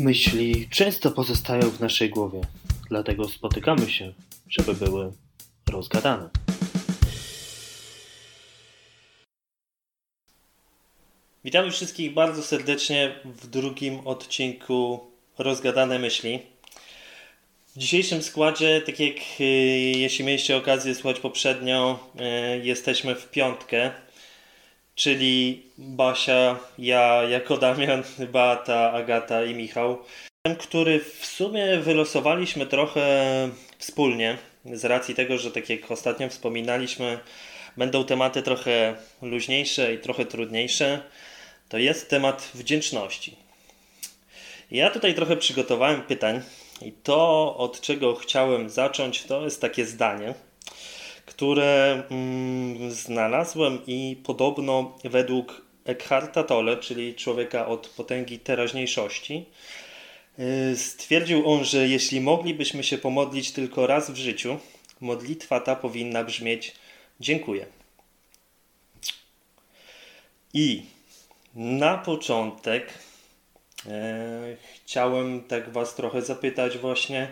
Myśli często pozostają w naszej głowie, dlatego spotykamy się, żeby były rozgadane. Witamy wszystkich bardzo serdecznie w drugim odcinku Rozgadane Myśli. W dzisiejszym składzie, tak jak y, jeśli mieliście okazję słuchać poprzednio, y, jesteśmy w piątkę, czyli Basia, ja jako Damian, Beata, Agata i Michał, który w sumie wylosowaliśmy trochę wspólnie, z racji tego, że tak jak ostatnio wspominaliśmy, będą tematy trochę luźniejsze i trochę trudniejsze, to jest temat wdzięczności. Ja tutaj trochę przygotowałem pytań i to, od czego chciałem zacząć, to jest takie zdanie, które mm, znalazłem i podobno według Eckharta Tolle, czyli człowieka od potęgi teraźniejszości, yy, stwierdził on, że jeśli moglibyśmy się pomodlić tylko raz w życiu, modlitwa ta powinna brzmieć dziękuję. I na początek e, chciałem tak Was trochę zapytać właśnie,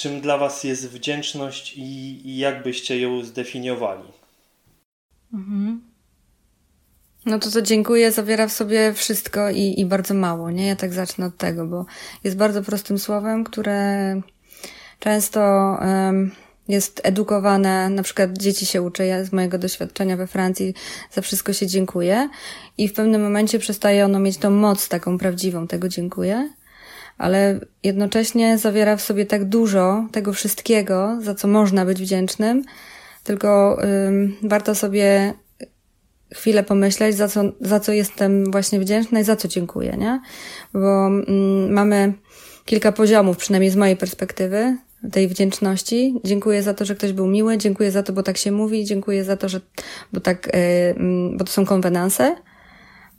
czym dla Was jest wdzięczność i, i jak byście ją zdefiniowali? Mhm. No to to dziękuję zawiera w sobie wszystko i, i bardzo mało, nie? Ja tak zacznę od tego, bo jest bardzo prostym słowem, które często um, jest edukowane, na przykład dzieci się uczę, ja z mojego doświadczenia we Francji za wszystko się dziękuję i w pewnym momencie przestaje ono mieć tą moc taką prawdziwą, tego dziękuję, ale jednocześnie zawiera w sobie tak dużo tego wszystkiego, za co można być wdzięcznym, tylko ym, warto sobie chwilę pomyśleć, za co, za co jestem właśnie wdzięczna i za co dziękuję, nie? Bo ym, mamy kilka poziomów, przynajmniej z mojej perspektywy, tej wdzięczności. Dziękuję za to, że ktoś był miły, dziękuję za to, bo tak się mówi, dziękuję za to, że, bo tak, yy, bo to są konwenanse.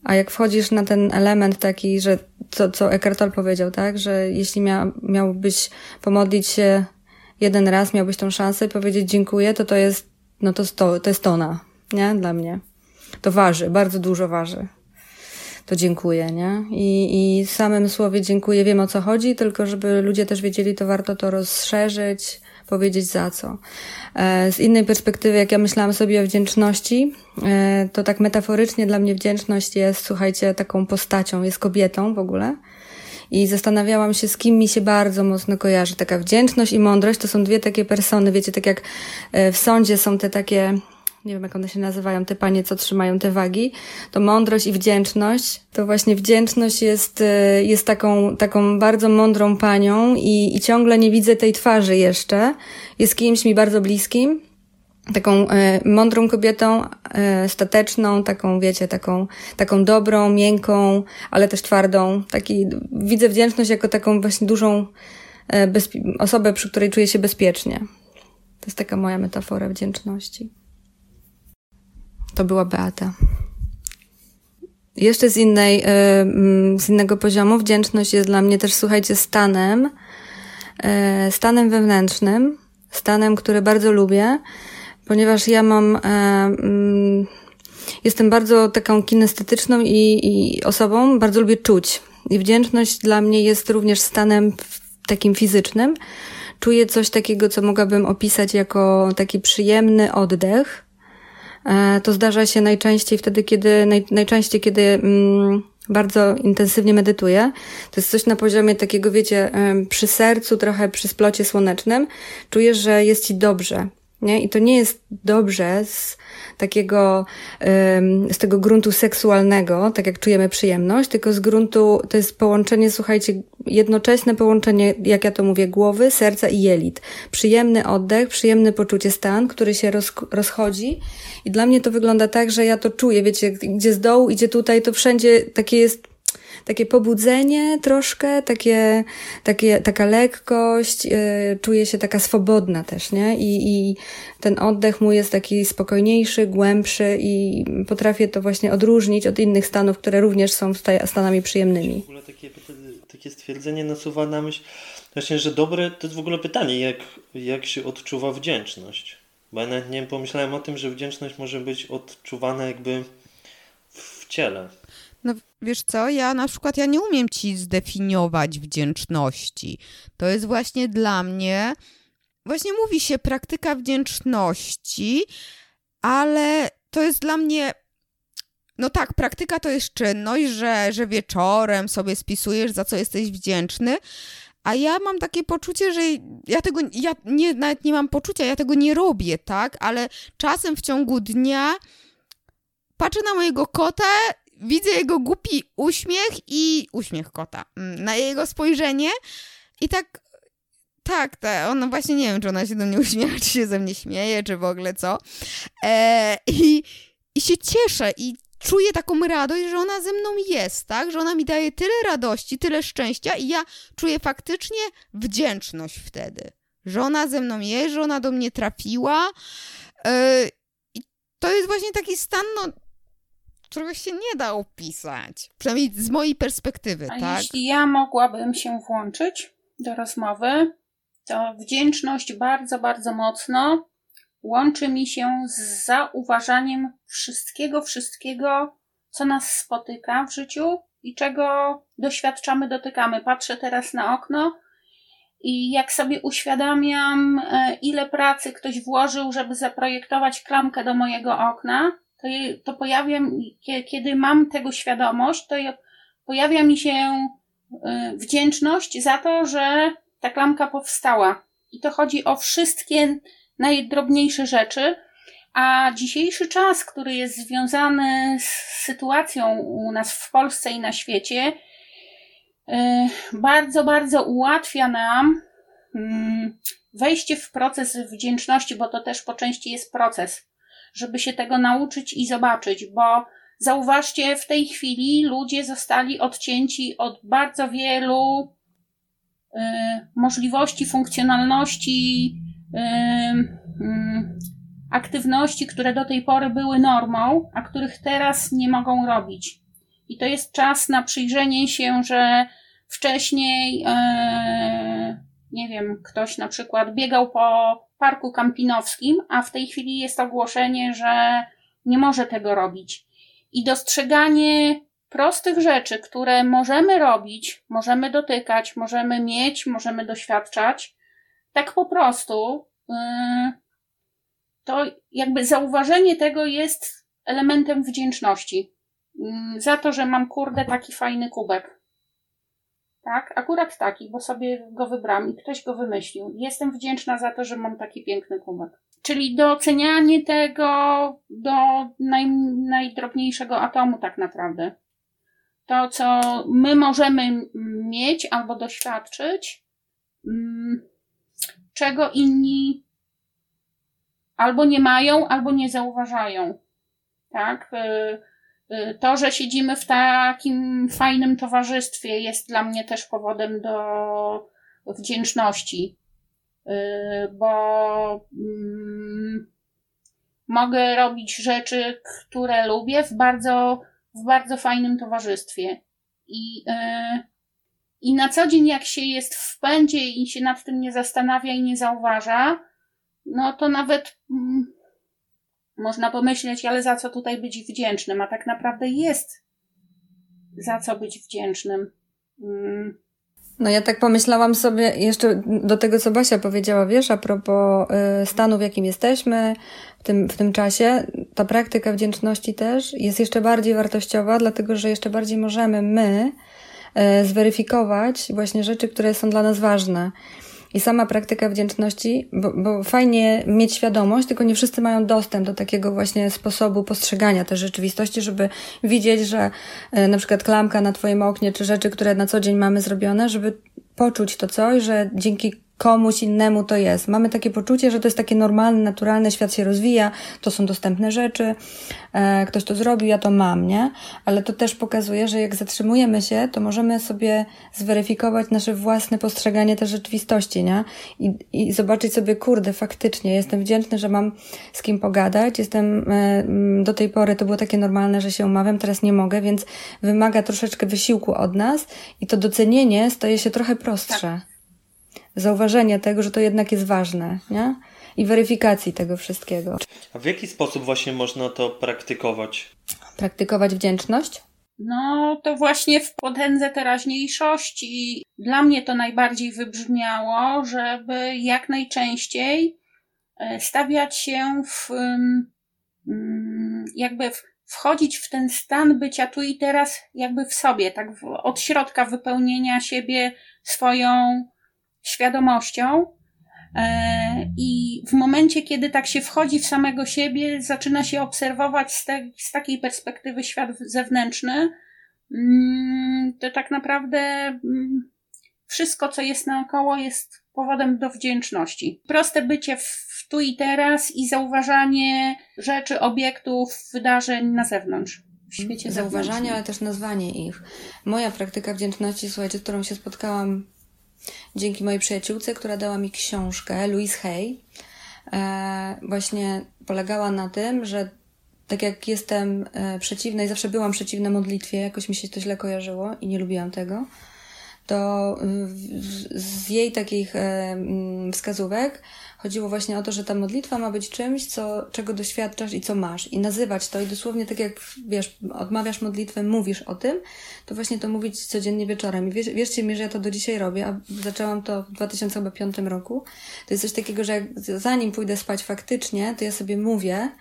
A jak wchodzisz na ten element taki, że co, co Eckhart Tolle powiedział, tak, że jeśli mia, miałbyś pomodlić się jeden raz, miałbyś tą szansę i powiedzieć dziękuję, to to jest, no to, to, to jest tona, nie? Dla mnie. To waży, bardzo dużo waży. To dziękuję, nie? I, I samym słowie dziękuję wiem o co chodzi, tylko żeby ludzie też wiedzieli, to warto to rozszerzyć, powiedzieć za co. E, z innej perspektywy, jak ja myślałam sobie o wdzięczności, e, to tak metaforycznie dla mnie wdzięczność jest, słuchajcie, taką postacią, jest kobietą w ogóle. I zastanawiałam się, z kim mi się bardzo mocno kojarzy. Taka wdzięczność i mądrość to są dwie takie persony, wiecie, tak jak e, w sądzie są te takie nie wiem jak one się nazywają, te panie, co trzymają te wagi, to mądrość i wdzięczność, to właśnie wdzięczność jest, y, jest taką, taką bardzo mądrą panią i, i ciągle nie widzę tej twarzy jeszcze. Jest kimś mi bardzo bliskim, taką e, mądrą kobietą, e, stateczną, taką, wiecie, taką, taką dobrą, miękką, ale też twardą. Taki, widzę wdzięczność jako taką właśnie dużą e, osobę, przy której czuję się bezpiecznie. To jest taka moja metafora wdzięczności. To była Beata. Jeszcze z innej, y, mm, z innego poziomu wdzięczność jest dla mnie też, słuchajcie, stanem, y, stanem wewnętrznym, stanem, który bardzo lubię, ponieważ ja mam, y, mm, jestem bardzo taką kinestetyczną i, i osobą, bardzo lubię czuć. I wdzięczność dla mnie jest również stanem takim fizycznym. Czuję coś takiego, co mogłabym opisać jako taki przyjemny oddech, to zdarza się najczęściej wtedy, kiedy, naj, najczęściej, kiedy mm, bardzo intensywnie medytuję. To jest coś na poziomie takiego, wiecie, przy sercu, trochę przy splocie słonecznym. Czujesz, że jest ci dobrze. Nie? I to nie jest dobrze z takiego, z tego gruntu seksualnego, tak jak czujemy przyjemność, tylko z gruntu, to jest połączenie, słuchajcie, jednoczesne połączenie, jak ja to mówię, głowy, serca i jelit. Przyjemny oddech, przyjemne poczucie stan, który się roz, rozchodzi. I dla mnie to wygląda tak, że ja to czuję, wiecie, gdzie z dołu idzie tutaj, to wszędzie takie jest takie pobudzenie troszkę, takie, takie, taka lekkość, yy, czuję się taka swobodna też, nie? I, I ten oddech mój jest taki spokojniejszy, głębszy i potrafię to właśnie odróżnić od innych stanów, które również są stanami przyjemnymi. W ogóle takie, takie stwierdzenie nasuwa na myśl właśnie, że dobre, to jest w ogóle pytanie, jak, jak się odczuwa wdzięczność. Bo ja nawet nie pomyślałem o tym, że wdzięczność może być odczuwana jakby w ciele. Wiesz co, ja na przykład ja nie umiem ci zdefiniować wdzięczności. To jest właśnie dla mnie, właśnie mówi się praktyka wdzięczności, ale to jest dla mnie no tak, praktyka to jest czynność, że, że wieczorem sobie spisujesz, za co jesteś wdzięczny, a ja mam takie poczucie, że ja tego, ja nie, nawet nie mam poczucia, ja tego nie robię, tak? Ale czasem w ciągu dnia patrzę na mojego kota, widzę jego głupi uśmiech i uśmiech kota, mm, na jego spojrzenie i tak tak, tak, ona właśnie nie wiem, czy ona się do mnie uśmiecha, czy się ze mnie śmieje, czy w ogóle co. E, i, I się cieszę i czuję taką radość, że ona ze mną jest, tak? Że ona mi daje tyle radości, tyle szczęścia i ja czuję faktycznie wdzięczność wtedy. Że ona ze mną jest, że ona do mnie trafiła. Yy, I to jest właśnie taki stan, no, którego się nie da opisać. Przynajmniej z mojej perspektywy, A tak? Jeśli ja mogłabym się włączyć do rozmowy, to wdzięczność bardzo, bardzo mocno łączy mi się z zauważaniem wszystkiego, wszystkiego, co nas spotyka w życiu i czego doświadczamy, dotykamy. Patrzę teraz na okno i jak sobie uświadamiam, e, ile pracy ktoś włożył, żeby zaprojektować klamkę do mojego okna, to, to pojawia kiedy mam tego świadomość, to pojawia mi się e, wdzięczność za to, że ta klamka powstała. I to chodzi o wszystkie najdrobniejsze rzeczy. A dzisiejszy czas, który jest związany z sytuacją u nas w Polsce i na świecie, e, bardzo, bardzo ułatwia nam mm, wejście w proces wdzięczności, bo to też po części jest proces, żeby się tego nauczyć i zobaczyć, bo zauważcie, w tej chwili ludzie zostali odcięci od bardzo wielu y, możliwości, funkcjonalności, aktywności, które do tej pory były normą, a których teraz nie mogą robić. I to jest czas na przyjrzenie się, że wcześniej, e, nie wiem, ktoś na przykład biegał po parku kampinowskim, a w tej chwili jest ogłoszenie, że nie może tego robić. I dostrzeganie prostych rzeczy, które możemy robić, możemy dotykać, możemy mieć, możemy doświadczać, tak po prostu, y, to jakby zauważenie tego jest elementem wdzięczności. Y, za to, że mam kurde taki fajny kubek. Tak, akurat taki, bo sobie go wybrałam i ktoś go wymyślił. Jestem wdzięczna za to, że mam taki piękny kubek. Czyli docenianie tego do naj, najdrobniejszego atomu, tak naprawdę. To, co my możemy mieć albo doświadczyć, mm, czego inni albo nie mają, albo nie zauważają. Tak? Y, y, to, że siedzimy w takim fajnym towarzystwie, jest dla mnie też powodem do wdzięczności, y, bo mm, mogę robić rzeczy, które lubię w bardzo, w bardzo fajnym towarzystwie. I i na co dzień, jak się jest w pędzie i się nad tym nie zastanawia i nie zauważa, no to nawet mm, można pomyśleć, ale za co tutaj być wdzięcznym? A tak naprawdę jest za co być wdzięcznym. Mm. No ja tak pomyślałam sobie jeszcze do tego, co Basia powiedziała, wiesz, a propos y, stanu, w jakim jesteśmy w tym, w tym czasie, ta praktyka wdzięczności też jest jeszcze bardziej wartościowa, dlatego że jeszcze bardziej możemy my E, zweryfikować właśnie rzeczy, które są dla nas ważne. I sama praktyka wdzięczności, bo, bo, fajnie mieć świadomość, tylko nie wszyscy mają dostęp do takiego właśnie sposobu postrzegania tej rzeczywistości, żeby widzieć, że e, na przykład klamka na Twoim oknie, czy rzeczy, które na co dzień mamy zrobione, żeby poczuć to coś, że dzięki komuś innemu to jest. Mamy takie poczucie, że to jest takie normalne, naturalne, świat się rozwija, to są dostępne rzeczy, e, ktoś to zrobił, ja to mam, nie? Ale to też pokazuje, że jak zatrzymujemy się, to możemy sobie zweryfikować nasze własne postrzeganie tej rzeczywistości, nie? I, i zobaczyć sobie, kurde, faktycznie, jestem wdzięczny, że mam z kim pogadać, jestem, e, do tej pory to było takie normalne, że się umawiam, teraz nie mogę, więc wymaga troszeczkę wysiłku od nas i to docenienie staje się trochę prostsze. Tak zauważenie tego, że to jednak jest ważne, nie? I weryfikacji tego wszystkiego. A w jaki sposób właśnie można to praktykować? Praktykować wdzięczność? No, to właśnie w potędze teraźniejszości dla mnie to najbardziej wybrzmiało, żeby jak najczęściej e, stawiać się w, mm, jakby wchodzić w ten stan bycia tu i teraz, jakby w sobie, tak od środka wypełnienia siebie swoją świadomością. E, I w momencie, kiedy tak się wchodzi w samego siebie, zaczyna się obserwować z, te, z takiej perspektywy świat zewnętrzny, mm, to tak naprawdę mm, wszystko, co jest naokoło, jest powodem do wdzięczności. Proste bycie w tu i teraz i zauważanie rzeczy, obiektów, wydarzeń na zewnątrz. W świecie Zauważanie, ale też nazwanie ich. Moja praktyka wdzięczności, słuchajcie, z którą się spotkałam dzięki mojej przyjaciółce, która dała mi książkę, Louise Hay, e, właśnie polegała na tym, że tak jak jestem e, przeciwna i zawsze byłam przeciwna modlitwie, jakoś mi się to źle kojarzyło i nie lubiłam tego, to z jej takich e, wskazówek chodziło właśnie o to, że ta modlitwa ma być czymś, co, czego doświadczasz i co masz. I nazywać to i dosłownie tak jak, wiesz, odmawiasz modlitwę, mówisz o tym, to właśnie to mówić codziennie wieczorem. I wierzcie mi, że ja to do dzisiaj robię, a zaczęłam to w 2005 roku. To jest coś takiego, że jak, zanim pójdę spać faktycznie, to ja sobie mówię,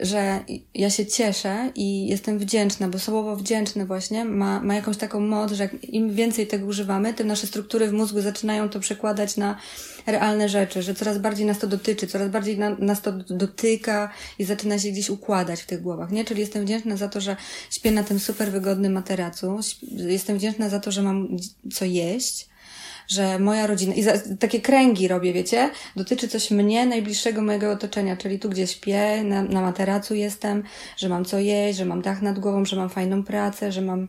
że ja się cieszę i jestem wdzięczna, bo słowo wdzięczne właśnie ma, ma jakąś taką moc, że im więcej tego używamy, tym nasze struktury w mózgu zaczynają to przekładać na realne rzeczy, że coraz bardziej nas to dotyczy, coraz bardziej na, nas to dotyka i zaczyna się gdzieś układać w tych głowach, nie? Czyli jestem wdzięczna za to, że śpię na tym super wygodnym materacu, jestem wdzięczna za to, że mam co jeść, że moja rodzina, i za, takie kręgi robię, wiecie, dotyczy coś mnie, najbliższego mojego otoczenia, czyli tu, gdzie śpię, na, na materacu jestem, że mam co jeść, że mam dach nad głową, że mam fajną pracę, że mam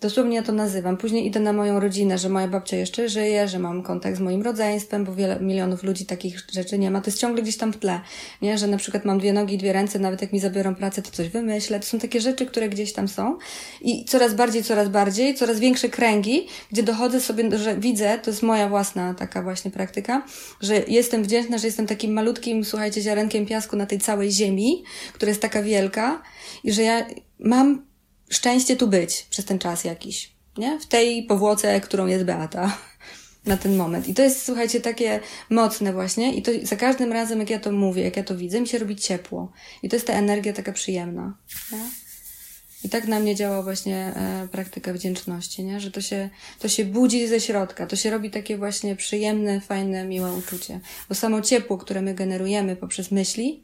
Dosłownie ja to nazywam. Później idę na moją rodzinę, że moja babcia jeszcze żyje, że mam kontakt z moim rodzeństwem, bo wiele milionów ludzi takich rzeczy nie ma. To jest ciągle gdzieś tam w tle, nie? Że na przykład mam dwie nogi i dwie ręce, nawet jak mi zabiorą pracę, to coś wymyślę. To są takie rzeczy, które gdzieś tam są. I coraz bardziej, coraz bardziej, coraz większe kręgi, gdzie dochodzę sobie, że widzę, to jest moja własna taka właśnie praktyka, że jestem wdzięczna, że jestem takim malutkim, słuchajcie, ziarenkiem piasku na tej całej ziemi, która jest taka wielka i że ja mam szczęście tu być przez ten czas jakiś, nie? W tej powłoce, którą jest Beata na ten moment. I to jest, słuchajcie, takie mocne właśnie i to za każdym razem, jak ja to mówię, jak ja to widzę, mi się robi ciepło. I to jest ta energia taka przyjemna, nie? I tak na mnie działa właśnie e, praktyka wdzięczności, nie? Że to się, to się budzi ze środka, to się robi takie właśnie przyjemne, fajne, miłe uczucie. Bo samo ciepło, które my generujemy poprzez myśli,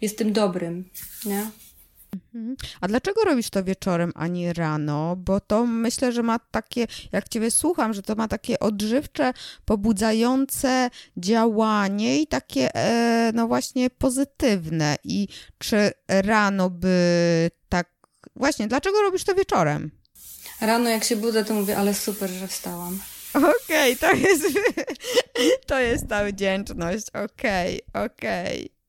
jest tym dobrym, nie? Mhm. A dlaczego robisz to wieczorem, a nie rano? Bo to myślę, że ma takie, jak Ciebie słucham, że to ma takie odżywcze, pobudzające działanie i takie, e, no właśnie, pozytywne. I czy rano by tak. Właśnie, dlaczego robisz to wieczorem? Rano, jak się budzę, to mówię, ale super, że wstałam. Okej, okay, to jest, to jest ta wdzięczność. Okej, okay, okej. Okay.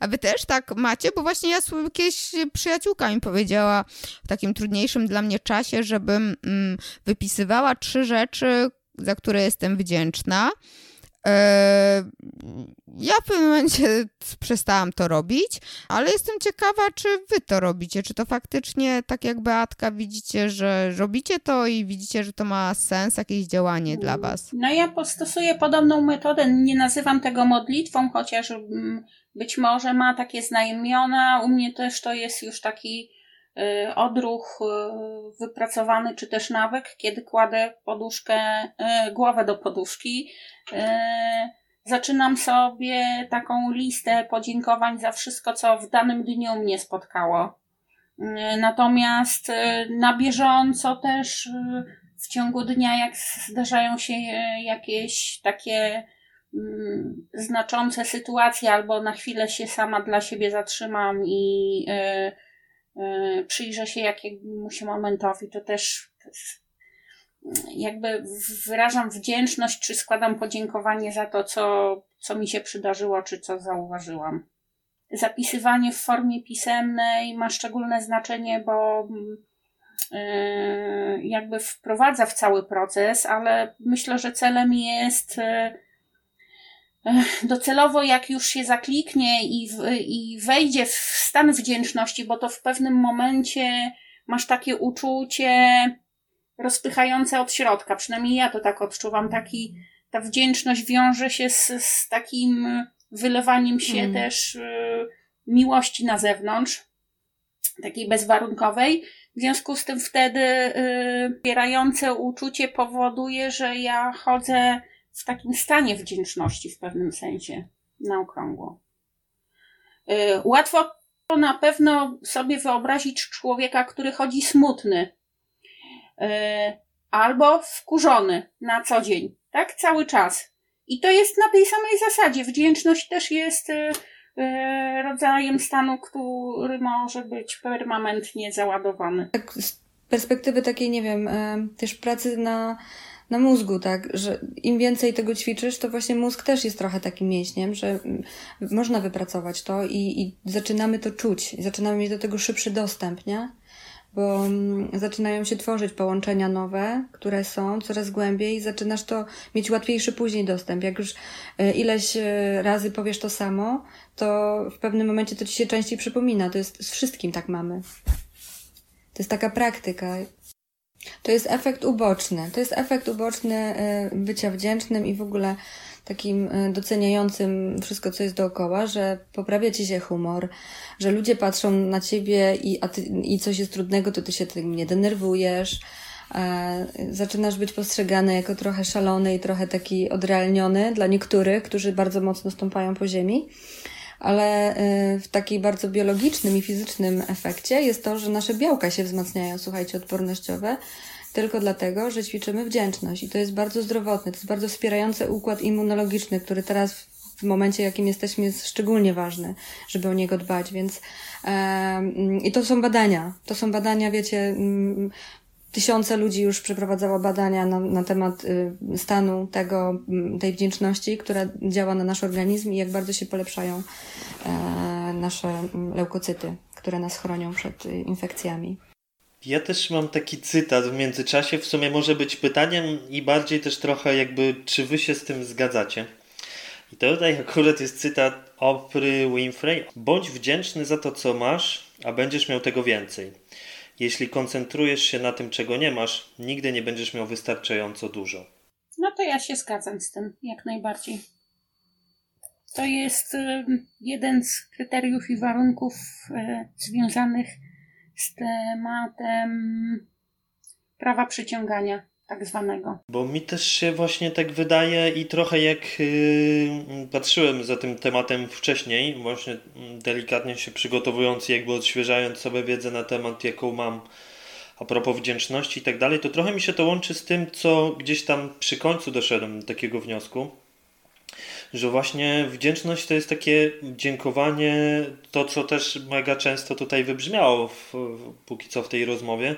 A wy też tak macie? Bo właśnie ja kiedyś przyjaciółka mi powiedziała w takim trudniejszym dla mnie czasie, żebym mm, wypisywała trzy rzeczy, za które jestem wdzięczna. E, ja w pewnym momencie przestałam to robić, ale jestem ciekawa, czy wy to robicie, czy to faktycznie, tak jak Beatka, widzicie, że robicie to i widzicie, że to ma sens, jakieś działanie dla was. No ja postosuję podobną metodę, nie nazywam tego modlitwą, chociaż mm, być może ma takie znamiona. U mnie też to jest już taki y, odruch y, wypracowany, czy też nawyk, kiedy kładę poduszkę, y, głowę do poduszki. Zaczynam sobie taką listę podziękowań za wszystko, co w danym dniu mnie spotkało. Natomiast na bieżąco też w ciągu dnia, jak zdarzają się jakieś takie znaczące sytuacje, albo na chwilę się sama dla siebie zatrzymam i y, y, przyjrzę się jakiemuś momentowi, to też jakby wyrażam wdzięczność, czy składam podziękowanie za to, co, co mi się przydarzyło, czy co zauważyłam. Zapisywanie w formie pisemnej ma szczególne znaczenie, bo y, jakby wprowadza w cały proces, ale myślę, że celem jest docelowo jak już się zakliknie i, w, i wejdzie w stan wdzięczności, bo to w pewnym momencie masz takie uczucie rozpychające od środka. Przynajmniej ja to tak odczuwam. Taki, ta wdzięczność wiąże się z, z takim wylewaniem się mm. też y, miłości na zewnątrz, takiej bezwarunkowej. W związku z tym wtedy y, wspierające uczucie powoduje, że ja chodzę w takim stanie wdzięczności w pewnym sensie na okrągło. Y, łatwo na pewno sobie wyobrazić człowieka, który chodzi smutny y, albo wkurzony na co dzień, tak? Cały czas. I to jest na tej samej zasadzie. Wdzięczność też jest y, rodzajem stanu, który może być permanentnie załadowany. Tak, z perspektywy takiej, nie wiem, też pracy na na mózgu, tak, że im więcej tego ćwiczysz, to właśnie mózg też jest trochę takim mięśniem, że można wypracować to i, i zaczynamy to czuć, zaczynamy mieć do tego szybszy dostęp, nie? Bo zaczynają się tworzyć połączenia nowe, które są coraz głębiej i zaczynasz to mieć łatwiejszy później dostęp. Jak już e, ileś e, razy powiesz to samo, to w pewnym momencie to ci się częściej przypomina. To jest z wszystkim tak mamy. To jest taka praktyka. To jest efekt uboczny. To jest efekt uboczny e, bycia wdzięcznym i w ogóle takim e, doceniającym wszystko, co jest dookoła, że poprawia ci się humor, że ludzie patrzą na ciebie i, a ty, i coś jest trudnego, to ty się tym nie denerwujesz. E, zaczynasz być postrzegany jako trochę szalony i trochę taki odrealniony dla niektórych, którzy bardzo mocno stąpają po ziemi ale y, w takiej bardzo biologicznym i fizycznym efekcie jest to, że nasze białka się wzmacniają, słuchajcie, odpornościowe, tylko dlatego, że ćwiczymy wdzięczność i to jest bardzo zdrowotne, to jest bardzo wspierający układ immunologiczny, który teraz w momencie, jakim jesteśmy, jest szczególnie ważny, żeby o niego dbać, więc e, i to są badania. To są badania, wiecie, Tysiące ludzi już przeprowadzało badania na, na temat y, stanu tego, tej wdzięczności, która działa na nasz organizm i jak bardzo się polepszają e, nasze leukocyty, które nas chronią przed y, infekcjami. Ja też mam taki cytat w międzyczasie, w sumie może być pytaniem i bardziej też trochę jakby, czy wy się z tym zgadzacie. I tutaj akurat jest cytat Oprah Winfrey. Bądź wdzięczny za to, co masz, a będziesz miał tego więcej. Jeśli koncentrujesz się na tym, czego nie masz, nigdy nie będziesz miał wystarczająco dużo. No to ja się zgadzam z tym, jak najbardziej. To jest y, jeden z kryteriów i warunków y, związanych z tematem prawa przyciągania tak zwanego. Bo mi też się właśnie tak wydaje i trochę jak yy, patrzyłem za tym tematem wcześniej, właśnie delikatnie się przygotowując i jakby odświeżając sobie wiedzę na temat, jaką mam a propos wdzięczności i tak dalej, to trochę mi się to łączy z tym, co gdzieś tam przy końcu doszedłem do takiego wniosku, że właśnie wdzięczność to jest takie dziękowanie, to co też mega często tutaj wybrzmiało w, póki co w tej rozmowie,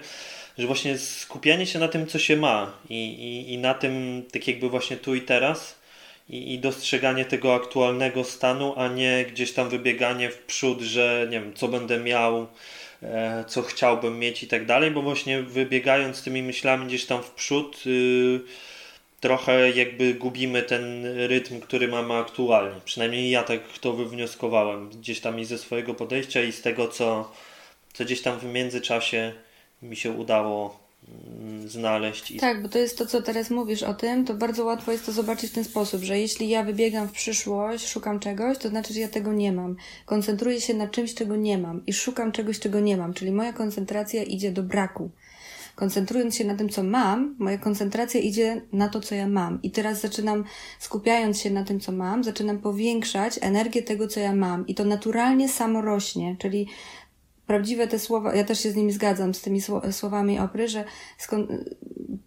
że właśnie skupianie się na tym, co się ma i, i, i na tym, tak jakby właśnie tu i teraz i, i dostrzeganie tego aktualnego stanu, a nie gdzieś tam wybieganie w przód, że nie wiem, co będę miał, e, co chciałbym mieć i tak dalej, bo właśnie wybiegając tymi myślami gdzieś tam w przód, y, trochę jakby gubimy ten rytm, który mamy aktualnie. Przynajmniej ja tak to wywnioskowałem gdzieś tam i ze swojego podejścia i z tego, co, co gdzieś tam w międzyczasie mi się udało mm, znaleźć. I... Tak, bo to jest to, co teraz mówisz o tym, to bardzo łatwo jest to zobaczyć w ten sposób, że jeśli ja wybiegam w przyszłość, szukam czegoś, to znaczy, że ja tego nie mam. Koncentruję się na czymś, czego nie mam i szukam czegoś, czego nie mam, czyli moja koncentracja idzie do braku. Koncentrując się na tym, co mam, moja koncentracja idzie na to, co ja mam. I teraz zaczynam, skupiając się na tym, co mam, zaczynam powiększać energię tego, co ja mam. I to naturalnie samo rośnie, czyli prawdziwe te słowa, ja też się z nimi zgadzam, z tymi słowami opry, że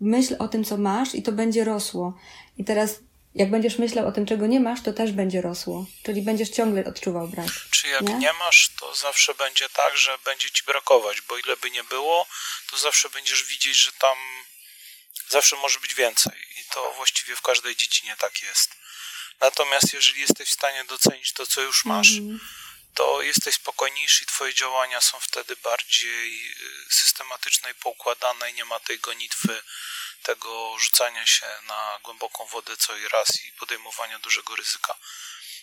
myśl o tym, co masz i to będzie rosło. I teraz jak będziesz myślał o tym, czego nie masz, to też będzie rosło. Czyli będziesz ciągle odczuwał brak. Czy jak nie? nie? masz, to zawsze będzie tak, że będzie ci brakować, bo ile by nie było, to zawsze będziesz widzieć, że tam zawsze może być więcej. I to właściwie w każdej dziedzinie tak jest. Natomiast jeżeli jesteś w stanie docenić to, co już masz, mm -hmm to jesteś spokojniejszy i twoje działania są wtedy bardziej y, systematyczne i poukładane i nie ma tej gonitwy, tego rzucania się na głęboką wodę co i raz i podejmowania dużego ryzyka.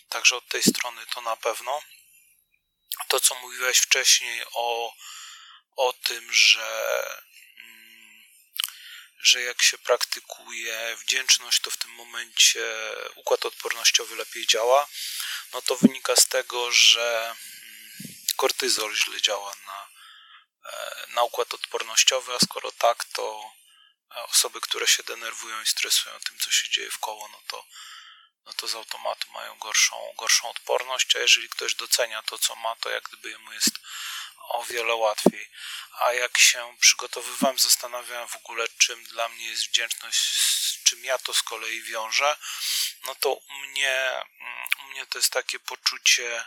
Także od tej strony to na pewno. To, co mówiłeś wcześniej o, o tym, że, że jak się praktykuje wdzięczność, to w tym momencie układ odpornościowy lepiej działa. No to wynika z tego, że mm, kortyzol źle działa na, e, na układ odpornościowy, a skoro tak, to osoby, które się denerwują i stresują tym, co się dzieje w koło, no to, no to z automatu mają gorszą, gorszą odporność, a jeżeli ktoś docenia to, co ma, to jak gdyby jemu jest o wiele łatwiej. A jak się przygotowywałem, zastanawiałem w ogóle, czym dla mnie jest wdzięczność, z czym ja to z kolei wiążę, no to u mnie, u mnie to jest takie poczucie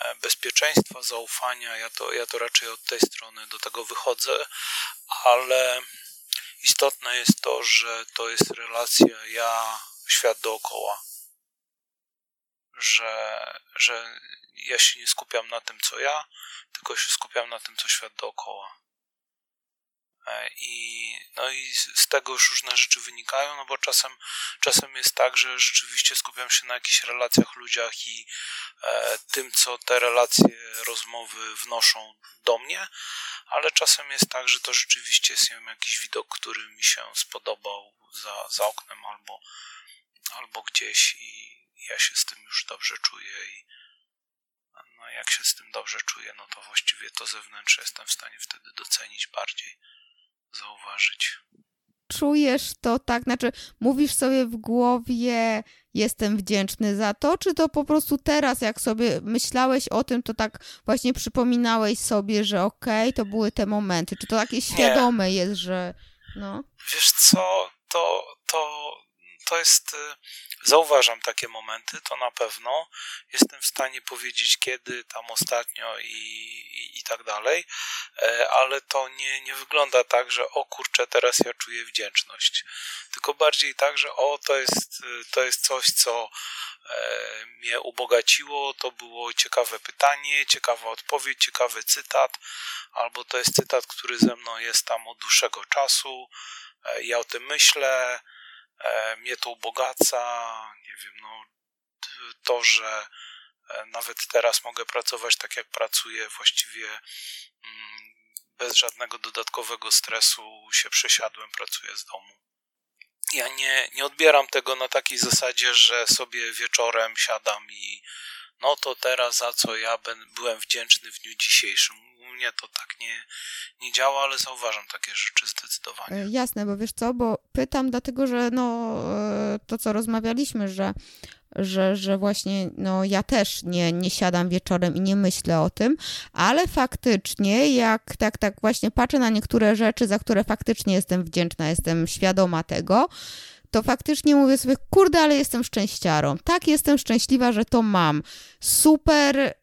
e, bezpieczeństwa, zaufania. Ja to, ja to raczej od tej strony do tego wychodzę, ale istotne jest to, że to jest relacja ja-świat dookoła. Że, że ja się nie skupiam na tym, co ja, tylko się skupiam na tym, co świat dookoła. E, I, no i z tego już różne rzeczy wynikają, no bo czasem, czasem jest tak, że rzeczywiście skupiam się na jakichś relacjach, ludziach i e, tym, co te relacje, rozmowy wnoszą do mnie, ale czasem jest tak, że to rzeczywiście jest wiem, jakiś widok, który mi się spodobał za, za oknem albo, albo gdzieś i ja się z tym już dobrze czuję i jak się z tym dobrze czuję, no to właściwie to zewnętrzne jestem w stanie wtedy docenić bardziej, zauważyć. Czujesz to tak, znaczy mówisz sobie w głowie, jestem wdzięczny za to, czy to po prostu teraz, jak sobie myślałeś o tym, to tak właśnie przypominałeś sobie, że okej, okay, to były te momenty, czy to takie świadome Nie. jest, że no? Wiesz co, to, to, to jest, y, zauważam takie momenty, to na pewno. Jestem w stanie powiedzieć kiedy, tam ostatnio i, i, i, tak dalej, e, ale to nie, nie wygląda tak, że o kurczę, teraz ja czuję wdzięczność. Tylko bardziej tak, że o, to jest, to jest coś, co e, mnie ubogaciło, to było ciekawe pytanie, ciekawa odpowiedź, ciekawy cytat, albo to jest cytat, który ze mną jest tam od dłuższego czasu, e, ja o tym myślę, mnie to ubogaca, nie wiem, no to, że e, nawet teraz mogę pracować tak jak pracuję, właściwie mm, bez żadnego dodatkowego stresu się przesiadłem, pracuję z domu. Ja nie, nie odbieram tego na takiej zasadzie, że sobie wieczorem siadam i no to teraz za co ja byłem wdzięczny w dniu dzisiejszym mnie to tak nie, nie działa, ale zauważam takie rzeczy zdecydowanie. E, jasne, bo wiesz co, bo pytam dlatego, że no e, to co rozmawialiśmy, że że, że właśnie no, ja też nie, nie siadam wieczorem i nie myślę o tym, ale faktycznie, jak tak, tak właśnie patrzę na niektóre rzeczy, za które faktycznie jestem wdzięczna, jestem świadoma tego, to faktycznie mówię sobie, kurde, ale jestem szczęściarą. Tak, jestem szczęśliwa, że to mam. Super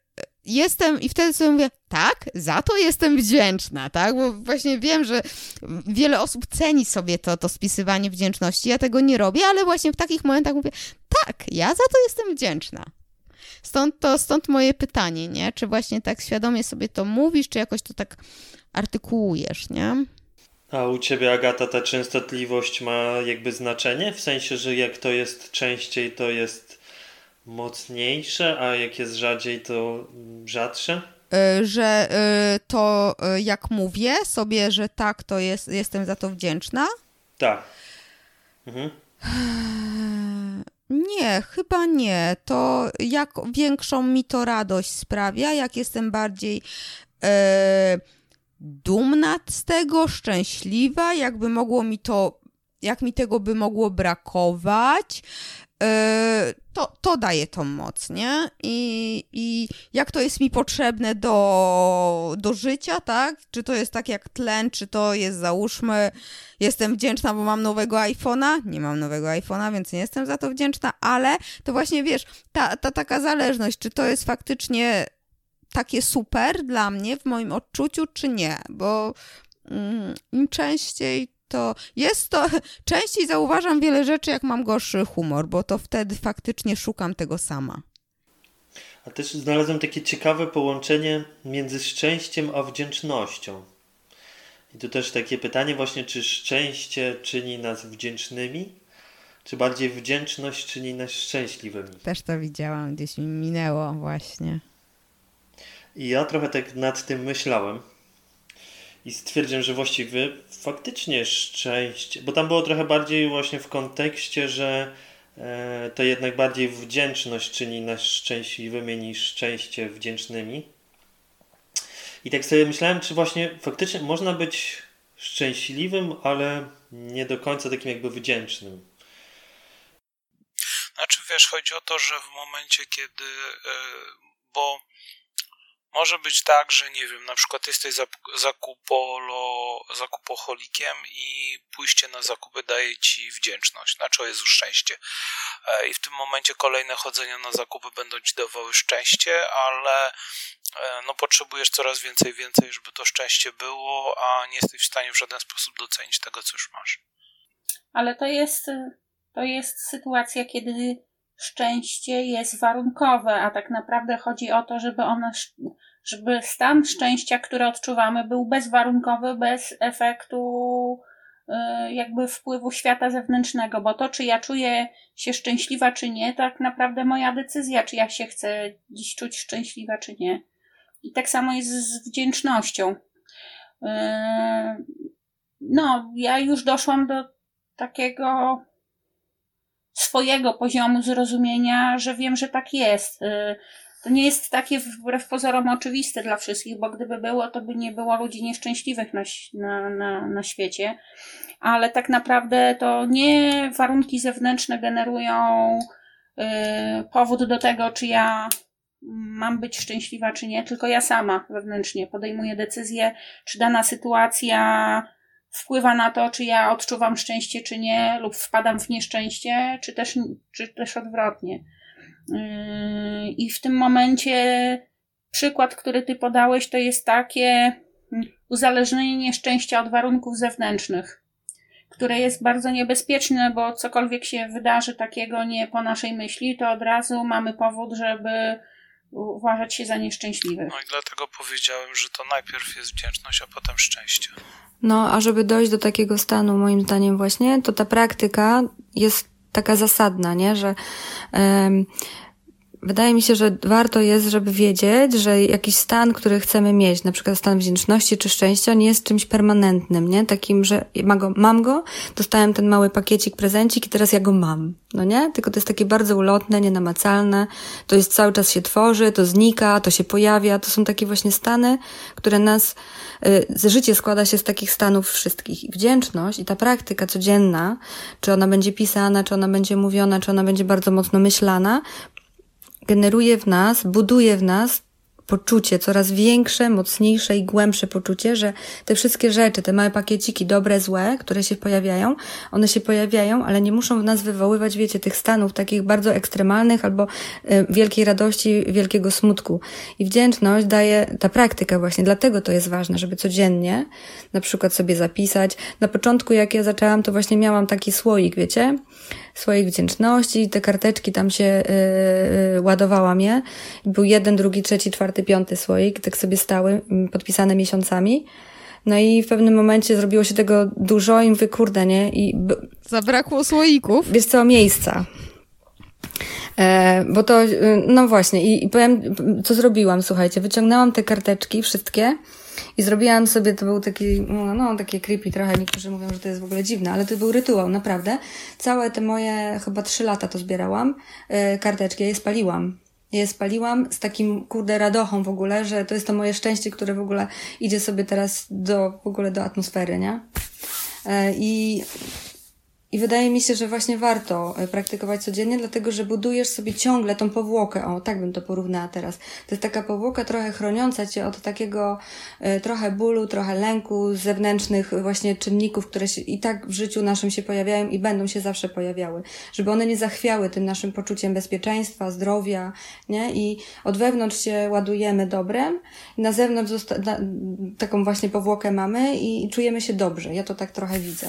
jestem i wtedy sobie mówię, tak, za to jestem wdzięczna, tak, bo właśnie wiem, że wiele osób ceni sobie to, to spisywanie wdzięczności, ja tego nie robię, ale właśnie w takich momentach mówię, tak, ja za to jestem wdzięczna. Stąd, to, stąd moje pytanie, nie, czy właśnie tak świadomie sobie to mówisz, czy jakoś to tak artykułujesz, nie? A u ciebie, Agata, ta częstotliwość ma jakby znaczenie? W sensie, że jak to jest częściej, to jest mocniejsze, a jak jest rzadziej, to rzadsze? E, że e, to e, jak mówię sobie, że tak, to jest, jestem za to wdzięczna? Tak. Mhm. Nie, chyba nie. To jak większą mi to radość sprawia, jak jestem bardziej e, dumna z tego, szczęśliwa, jakby mogło mi to, jak mi tego by mogło brakować, E, to, to daje tą moc, nie? I, I jak to jest mi potrzebne do, do życia, tak? Czy to jest tak jak tlen, czy to jest, załóżmy, jestem wdzięczna, bo mam nowego iPhone'a? Nie mam nowego iPhone'a, więc nie jestem za to wdzięczna, ale to właśnie, wiesz, ta, ta taka zależność, czy to jest faktycznie takie super dla mnie w moim odczuciu, czy nie? Bo mm, im częściej to jest to, częściej zauważam wiele rzeczy, jak mam gorszy humor, bo to wtedy faktycznie szukam tego sama. A też znalazłem takie ciekawe połączenie między szczęściem a wdzięcznością. I tu też takie pytanie właśnie, czy szczęście czyni nas wdzięcznymi, czy bardziej wdzięczność czyni nas szczęśliwymi? Też to widziałam, gdzieś mi minęło właśnie. I ja trochę tak nad tym myślałem. i stwierdziłem, że właściwie faktycznie szczęście, bo tam było trochę bardziej właśnie w kontekście, że e, to jednak bardziej wdzięczność czyni nas szczęśliwymi niż szczęście wdzięcznymi. I tak sobie myślałem, czy właśnie faktycznie można być szczęśliwym, ale nie do końca takim jakby wdzięcznym. Znaczy, wiesz, chodzi o to, że w momencie, kiedy, e, bo może być tak, że nie wiem, na przykład jesteś zakupolo, zakupoholikiem i pójście na zakupy daje ci wdzięczność, znaczy o Jezu szczęście. E, I w tym momencie kolejne chodzenia na zakupy będą ci dawały szczęście, ale e, no potrzebujesz coraz więcej, więcej, żeby to szczęście było, a nie jesteś w stanie w żaden sposób docenić tego, co już masz. Ale to jest, to jest sytuacja, kiedy szczęście jest warunkowe, a tak naprawdę chodzi o to, żeby ono, żeby stan szczęścia, który odczuwamy, był bezwarunkowy, bez efektu y, jakby wpływu świata zewnętrznego, bo to, czy ja czuję się szczęśliwa, czy nie, tak naprawdę moja decyzja, czy ja się chcę dziś czuć szczęśliwa, czy nie. I tak samo jest z wdzięcznością. Y, no, ja już doszłam do takiego swojego poziomu zrozumienia, że wiem, że tak jest. Y, to nie jest takie wbrew pozorom oczywiste dla wszystkich, bo gdyby było, to by nie było ludzi nieszczęśliwych na, na, na, na świecie. Ale tak naprawdę to nie warunki zewnętrzne generują y, powód do tego, czy ja mam być szczęśliwa, czy nie, tylko ja sama wewnętrznie podejmuję decyzję, czy dana sytuacja wpływa na to, czy ja odczuwam szczęście, czy nie, lub wpadam w nieszczęście, czy też, czy też odwrotnie. Yy, I w tym momencie przykład, który ty podałeś, to jest takie uzależnienie szczęścia od warunków zewnętrznych, które jest bardzo niebezpieczne, bo cokolwiek się wydarzy takiego nie po naszej myśli, to od razu mamy powód, żeby uważać się za nieszczęśliwych. No i dlatego powiedziałem, że to najpierw jest wdzięczność, a potem szczęście. No, a żeby dojść do takiego stanu, moim zdaniem właśnie, to ta praktyka jest taka zasadna, nie? Że um, wydaje mi się, że warto jest, żeby wiedzieć, że jakiś stan, który chcemy mieć, na przykład stan wdzięczności czy szczęścia, nie jest czymś permanentnym, nie? Takim, że mam go, mam go, dostałem ten mały pakiecik, prezencik i teraz ja go mam, no nie? Tylko to jest takie bardzo ulotne, nienamacalne, to jest cały czas się tworzy, to znika, to się pojawia, to są takie właśnie stany, które nas, y, życie składa się z takich stanów wszystkich. I wdzięczność i ta praktyka codzienna, czy ona będzie pisana, czy ona będzie mówiona, czy ona będzie bardzo mocno myślana, generuje w nas, buduje w nas poczucie, coraz większe, mocniejsze i głębsze poczucie, że te wszystkie rzeczy, te małe pakieciki, dobre, złe, które się pojawiają, one się pojawiają, ale nie muszą w nas wywoływać, wiecie, tych stanów takich bardzo ekstremalnych albo y, wielkiej radości, wielkiego smutku. I wdzięczność daje ta praktyka właśnie, dlatego to jest ważne, żeby codziennie na przykład sobie zapisać. Na początku, jak ja zaczęłam, to właśnie miałam taki słoik, wiecie, swojej wdzięczności, te karteczki tam się yy, ładowałam je. Był jeden, drugi, trzeci, czwarty, piąty słoik, tak sobie stały, podpisane miesiącami. No i w pewnym momencie zrobiło się tego dużo i mówię, kurde, nie? I Zabrakło słoików. Wiesz co, miejsca. E, bo to, no właśnie, i, i powiem, co zrobiłam, słuchajcie, wyciągnęłam te karteczki, wszystkie, i zrobiłam sobie, to był taki, no, takie creepy trochę, niektórzy mówią, że to jest w ogóle dziwne, ale to był rytuał, naprawdę. Całe te moje, chyba trzy lata to zbierałam, yy, karteczki, ja je spaliłam. Ja je spaliłam z takim, kurde, radochą w ogóle, że to jest to moje szczęście, które w ogóle idzie sobie teraz do, w ogóle do atmosfery, nie? Yy, I i wydaje mi się, że właśnie warto e, praktykować codziennie, dlatego że budujesz sobie ciągle tą powłokę. O, tak bym to porównała teraz. To jest taka powłoka trochę chroniąca cię od takiego e, trochę bólu, trochę lęku, zewnętrznych właśnie czynników, które się i tak w życiu naszym się pojawiają i będą się zawsze pojawiały. Żeby one nie zachwiały tym naszym poczuciem bezpieczeństwa, zdrowia, nie? I od wewnątrz się ładujemy dobrem, na zewnątrz taką właśnie powłokę mamy i czujemy się dobrze. Ja to tak trochę widzę.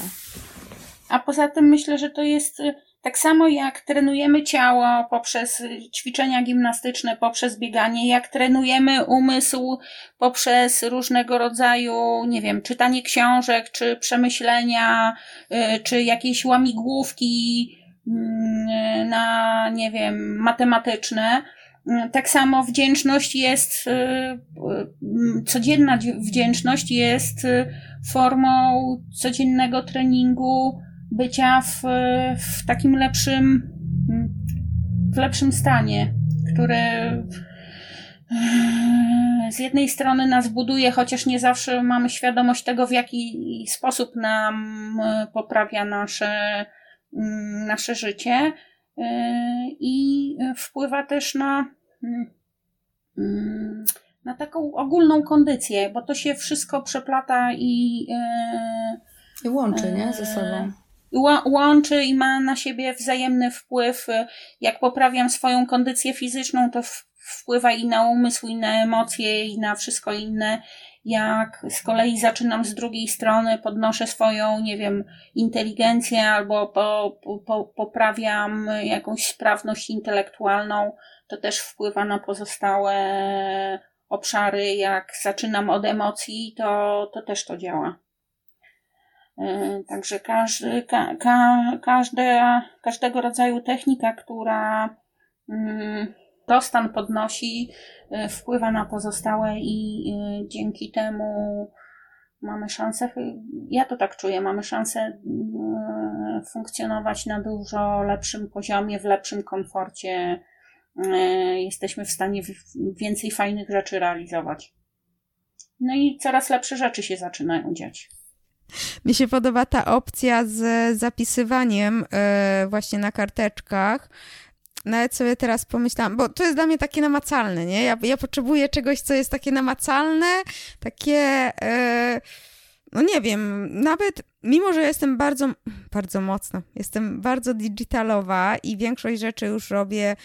A poza tym myślę, że to jest y, tak samo jak trenujemy ciało poprzez ćwiczenia gimnastyczne, poprzez bieganie, jak trenujemy umysł poprzez różnego rodzaju, nie wiem, czytanie książek, czy przemyślenia, y, czy jakieś łamigłówki mm, na, nie wiem, matematyczne, Tak samo wdzięczność jest, codzienna wdzięczność jest formą codziennego treningu bycia w, w takim lepszym, w lepszym stanie, który z jednej strony nas buduje, chociaż nie zawsze mamy świadomość tego, w jaki sposób nam poprawia nasze, nasze życie i wpływa też na, na taką ogólną kondycję, bo to się wszystko przeplata i, I łączy, nie? Ze sobą łączy i ma na siebie wzajemny wpływ. Jak poprawiam swoją kondycję fizyczną, to wpływa i na umysł, i na emocje, i na wszystko inne. Jak z kolei zaczynam z drugiej strony, podnoszę swoją, nie wiem, inteligencję albo po, po, poprawiam jakąś sprawność intelektualną, to też wpływa na pozostałe obszary. Jak zaczynam od emocji, to, to też to działa. E, także każdy, ka, ka, każde, każdego rodzaju technika, która mm, dostan podnosi, e, wpływa na pozostałe i e, dzięki temu mamy szansę, ja to tak czuję, mamy szansę funkcjonować na dużo lepszym poziomie, w lepszym komforcie. Jesteśmy w stanie więcej fajnych rzeczy realizować. No i coraz lepsze rzeczy się zaczynają dziać. Mi się podoba ta opcja z zapisywaniem e, właśnie na karteczkach. Nawet sobie teraz pomyślałam, bo to jest dla mnie takie namacalne, nie? Ja, ja potrzebuję czegoś, co jest takie namacalne, takie. E, no nie wiem, nawet mimo, że jestem bardzo, bardzo mocno, jestem bardzo digitalowa i większość rzeczy już robię,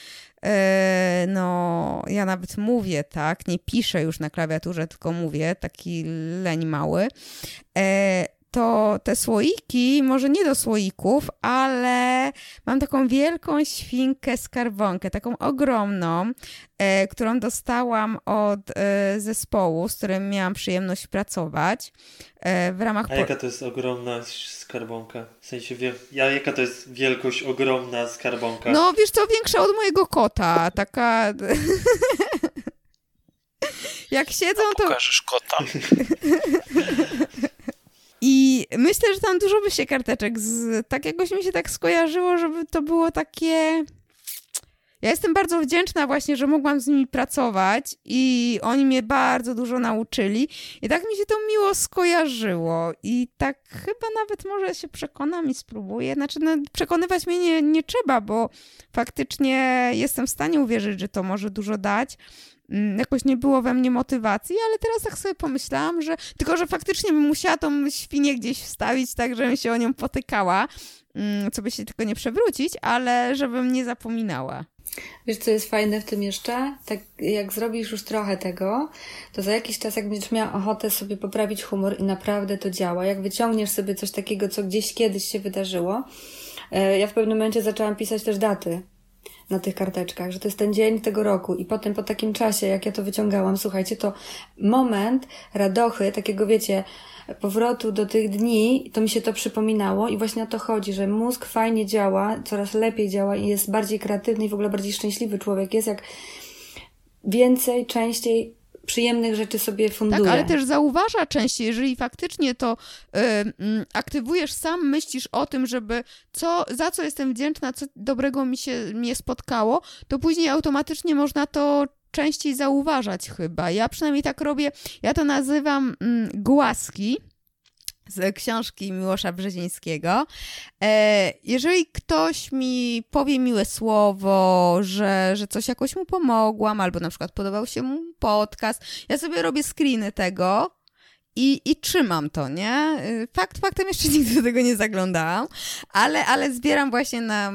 no ja nawet mówię, tak, nie piszę już na klawiaturze, tylko mówię, taki leń mały to te słoiki, może nie do słoików, ale mam taką wielką świnkę skarbonkę, taką ogromną, e, którą dostałam od e, zespołu, z którym miałam przyjemność pracować e, w ramach... A jaka to jest ogromna skarbonka? W sensie, wie, ja, jaka to jest wielkość ogromna skarbonka? No wiesz co, większa od mojego kota, taka... Jak siedzą, to... Pokażesz kota? I myślę, że tam dużo by się karteczek, z, tak jakoś mi się tak skojarzyło, żeby to było takie... Ja jestem bardzo wdzięczna właśnie, że mogłam z nimi pracować i oni mnie bardzo dużo nauczyli. I tak mi się to miło skojarzyło. I tak chyba nawet może się przekonam i spróbuję. Znaczy no, przekonywać mnie nie, nie trzeba, bo faktycznie jestem w stanie uwierzyć, że to może dużo dać, jakoś nie było we mnie motywacji, ale teraz tak sobie pomyślałam, że tylko, że faktycznie bym musiała tą świnię gdzieś wstawić, tak żebym się o nią potykała, mm, co by się tylko nie przewrócić, ale żebym nie zapominała. Wiesz, co jest fajne w tym jeszcze? Tak jak zrobisz już trochę tego, to za jakiś czas, jak będziesz miała ochotę sobie poprawić humor i naprawdę to działa, jak wyciągniesz sobie coś takiego, co gdzieś kiedyś się wydarzyło, e, ja w pewnym momencie zaczęłam pisać też daty na tych karteczkach, że to jest ten dzień tego roku i potem po takim czasie, jak ja to wyciągałam, słuchajcie, to moment radochy, takiego wiecie, powrotu do tych dni, to mi się to przypominało i właśnie o to chodzi, że mózg fajnie działa, coraz lepiej działa i jest bardziej kreatywny i w ogóle bardziej szczęśliwy człowiek jest, jak więcej, częściej przyjemnych rzeczy sobie funduje. Tak, ale też zauważa częściej, jeżeli faktycznie to y, y, aktywujesz sam, myślisz o tym, żeby co, za co jestem wdzięczna, co dobrego mi się mnie spotkało, to później automatycznie można to częściej zauważać chyba. Ja przynajmniej tak robię, ja to nazywam mm, głaski, z książki Miłosza Brzezińskiego. E, jeżeli ktoś mi powie miłe słowo, że, że coś jakoś mu pomogłam, albo na przykład podobał się mu podcast, ja sobie robię screeny tego i, i trzymam to, nie? E, fakt faktem jeszcze nigdy do tego nie zaglądałam, ale, ale zbieram właśnie na,